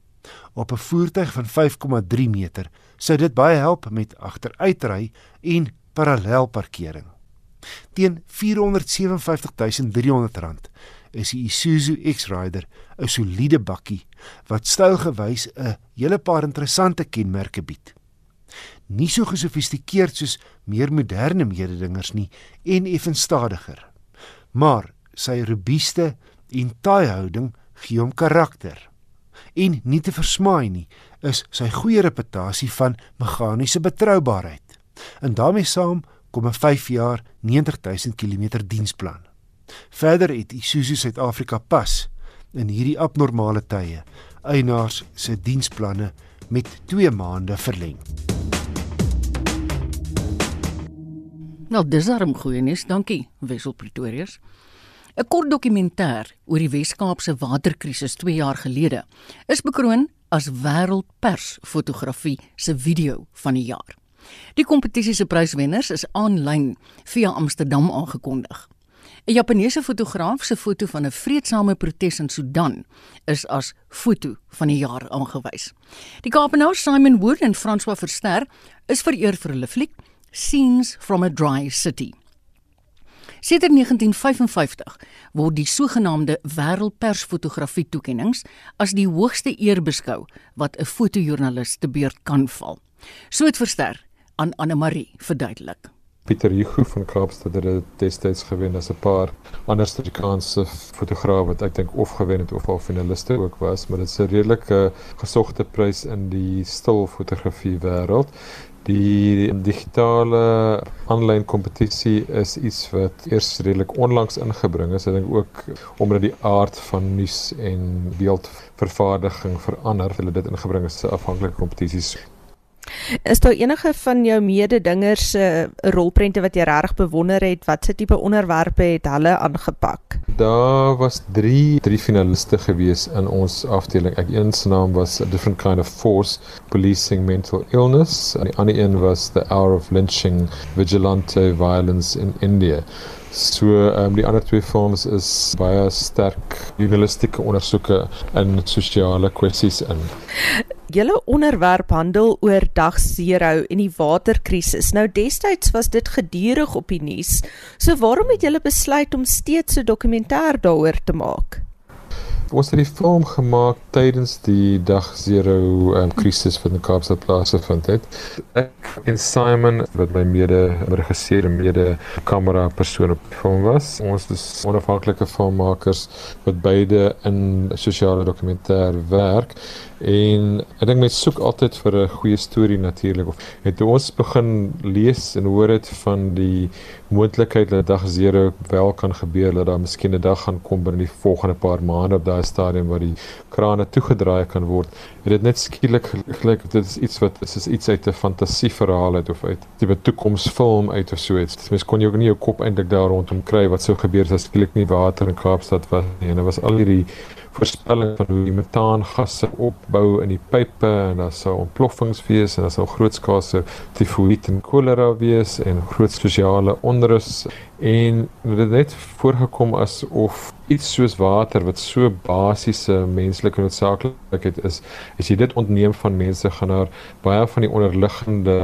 Op 'n voertuig van 5,3 meter sou dit baie help met agteruitry en parallelparkering. Teen R457.300 is die Isuzu X-Rider 'n soliede bakkie wat stylgewys 'n hele paar interessante kenmerke bied. Nie so gesofistikeerd soos meer moderne mededingers nie en effens stadiger. Maar sy robuuste en taai houding gee hom karakter. En nie te versmaai nie, is sy goeie reputasie van meganiese betroubaarheid. En daarmee saam kom 'n 5 jaar 90000 km diensplan. Verder het Isuzu Suid-Afrika pas in hierdie abnormale tye eienaars se diensplanne met 2 maande verleng. Nou dis arm goeie nuus, dankie Wessel Pretorius. 'n Kort dokumentêr oor die Wes-Kaapse waterkrisis 2 jaar gelede is bekroon as wêreldpersfotografie se video van die jaar. Die kompetisie se pryswenners is aanlyn via Amsterdam aangekondig. 'n Japaneese fotograaf se foto van 'n vredesame protes in Sudan is as foto van die jaar aangewys. Die Kaapenaars Simon Wood en François Verster is vereer vir hulle fliek Scenes from a Dry City. Sedert 1955 word die sogenaamde wêreldpersfotografie toekenninge as die hoogste eer beskou wat 'n fotojoernalis te beurt kan val. So het Verster aan Anne Marie verduidelik. Pieter Hugo van Kaapstad het dit destyds gewen as 'n paar ander Suid-Afrikaanse fotograwe wat ek dink of gewen het of al finaliste ook was, maar dit is 'n redelike gesogte prys in die stilfotografie wêreld. Die digitale aanlyn kompetisie is iets wat eers redelik onlangs ingebring is. Ek dink ook omdat die aard van nuus en beeldvervaardiging verander, hulle dit ingebring as 'n afhanklike kompetisies. Is daar enige van jou mededingers se uh, rolprente wat jy regtig bewonder het? Watse tipe onderwerpe het hulle aangepak? Daar was 3 drie finaliste gewees in ons afdeling. Ek een se naam was a different kind of force policing mental illness die ander een was the hour of lynching vigilante violence in India. So ehm um, die ander twee films is baie sterk journalistieke ondersoeke in sosiale kwessies in. Julle onderwerp handel oor dag 0 en die waterkrisis. Nou destyds was dit gedurig op die nuus. So waarom het julle besluit om steeds 'n dokumentêr daaroor te maak? Ons het die film gemaak tydens die dag 0 um, krisis wat in Kaapstad plaasgevind het. Ek en Simon wat my mede regisseur en mede kamera persoon op die film was. Ons is onafhanklike filmmakers wat beide in sosiale dokumentêr werk en ek dink mense soek altyd vir 'n goeie storie natuurlik of het ons begin lees en hoor dit van die moontlikheid dat dag 0 wel kan gebeur dat daar miskien 'n dag gaan kom binne die volgende paar maande op daai stadium waar die krane toegedraai kan word. Het dit net skielik gelyk dit is iets wat is, is iets uit 'n fantasieverhaal uit of uit 'n toekomsfilm uit of so iets. Mens kon ook nie jou kop eintlik daar rondom kry wat sou gebeur as skielik nie water in Kaapstad was nie. En dit was al hierdie voorspelling van hoe die metaangasse opbou in die pype en daar sou ontploffings wees en daar sou grootskaalse tifoïed en kolera wees en groot sosiale onrus. En dit het voorgekom asof iets soos water wat so basiese menslike noodsaaklikheid is as jy dit ontneem van mense gaan daar baie van die onderliggende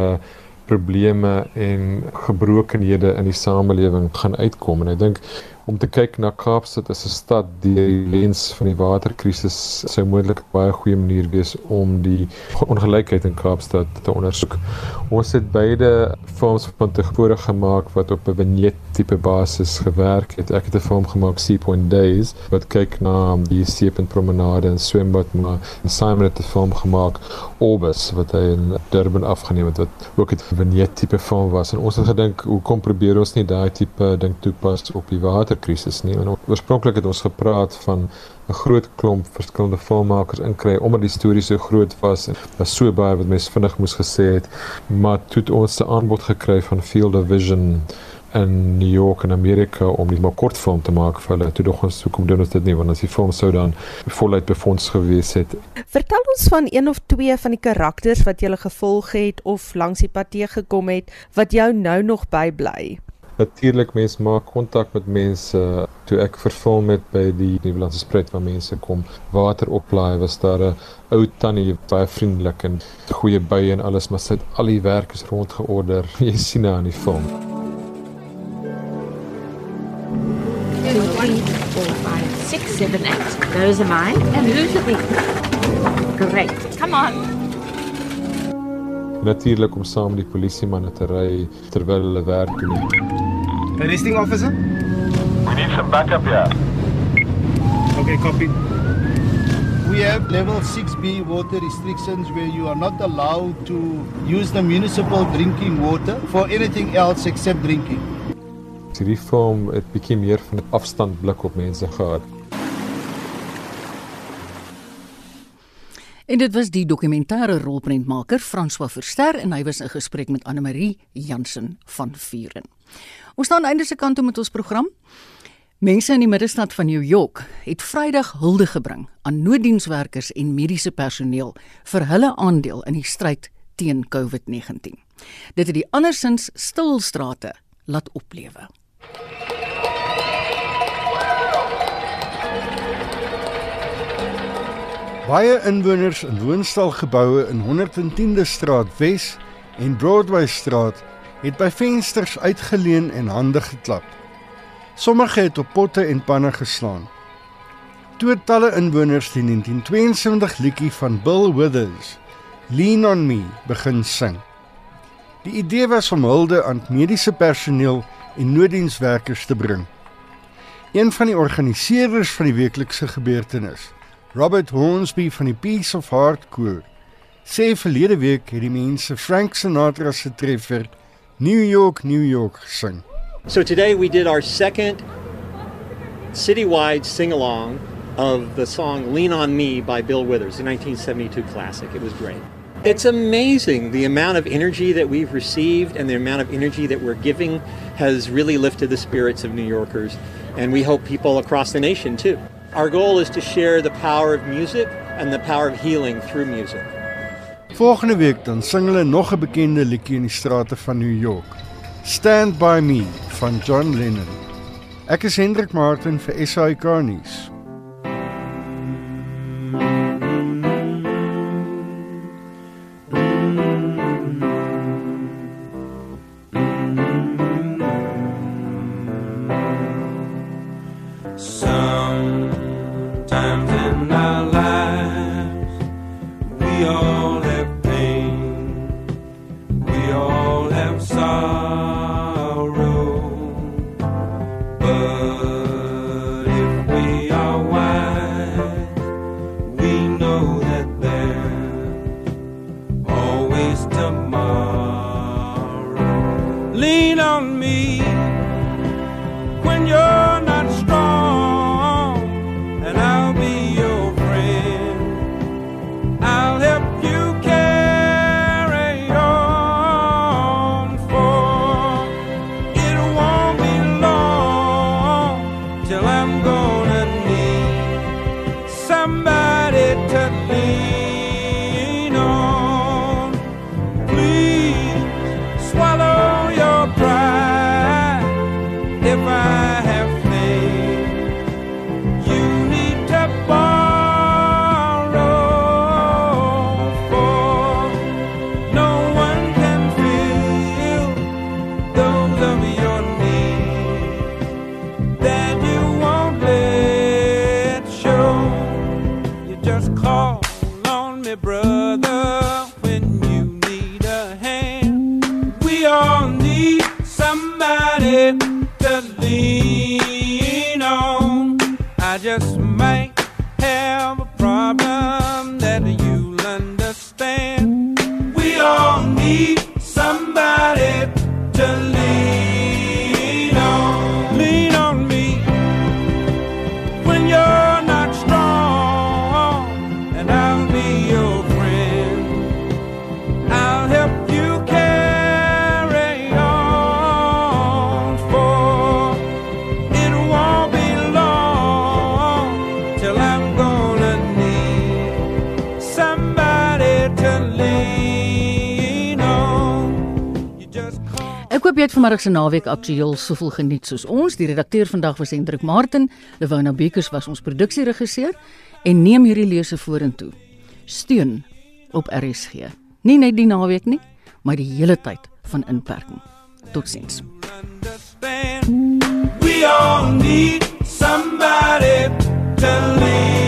probleme en gebrokenhede in die samelewing gaan uitkom. En ek dink om te kyk na Kaapstad as 'n stad die lens van die waterkrisis sou moontlik baie goeie manier wees om die ongelykheid in Kaapstad te ondersoek. Ons het beide films van tevore gemaak wat op 'n vignet tipe basis gewerk het. Ek het 'n film gemaak Sea Point Days wat kyk na die Seepunt promenade en swembad maar Simon het 'n film gemaak Orbis wat hy in Durban afgeneem het wat ook 'n vignet tipe film was en ons het gedink hoe kom probeer ons nie daai tipe ding toepas op die water krisis nie. En oorspronklik het ons gepraat van 'n groot klomp verskillende filmmakers inkry omdat die storie so groot was en was so baie wat mense vinnig moes gesê het. Maar toe het ons 'n aanbod gekry van Field of Vision in New York in Amerika om net 'n kort film te maak vir hulle. Toe dog ons hoe kom doen ons dit nie want as die film sou dan voluit befonds gewees het. Vertel ons van een of twee van die karakters wat jy gevolg het of langs die pad gekom het wat jou nou nog bybly natuurlik mense maak kontak met mense toe ek vervul met by die Nieuwelandse spruit waar mense kom water oplaai was daar 'n ou tannie baie vriendelik en goeie bye en alles maar sit al die werk is rondgeorder jy sien nou aan die film Six, seven, eight. Those are mine. And who's the big? Great. Come on. Natuurlik om saam met die polisiemanne te ry terwyl hulle werk doen. Arresting officer? We need some backup here. Okay, copy. We have level 6B water restrictions where you are not allowed to use the municipal drinking water for anything else except drinking. Hierdie film het bietjie meer van 'n afstand blik op mense gehad. En dit was die dokumentêre rolprentmaker François Verster en hy was in gesprek met Anne Marie Jansen van Vuren. Ons staan einde se kant toe met ons program. Mense in die middestad van New York het Vrydag hulde gebring aan nooddienswerkers en mediese personeel vir hulle aandeel in die stryd teen COVID-19. Dit het die andersins stil strate laat oplewe. Baie inwoners in woonstalgeboue in 110de Straat Wes en Broadway Straat het by vensters uitgeleun en hande geklap. Sommige het op potte en panne geslaan. Toe talle inwoners die 1972 liedjie van Bill Withers, Lean on Me, begin sing. Die idee was om hulde aan mediese personeel en nooddienswerkers te bring. Een van die organiseerders van die weeklikse gebeurtenis, Robert Hornsby van die Peace of Heart Choir, sê verlede week het die mense Frank Sinatra se treffer New York, New York sing. So today we did our second citywide sing along of the song Lean on Me by Bill Withers, a 1972 classic. It was great. It's amazing the amount of energy that we've received and the amount of energy that we're giving has really lifted the spirits of New Yorkers, and we hope people across the nation too. Our goal is to share the power of music and the power of healing through music. Volgende week dan sing hulle nog 'n bekende liedjie in die strate van New York. Stand by me van John Lennon. Ek is Hendrik Martin vir SAK nuus. Sondag se naweek aktueel soveel geniet soos ons. Die redakteur vandag was Hendrik Martin, Lewona Bekers was ons produksieregisseur en neem hierdie lese vorentoe. Steun op RSG. Nie net die naweek nie, maar die hele tyd van inperking. Totsiens. We all need somebody to lean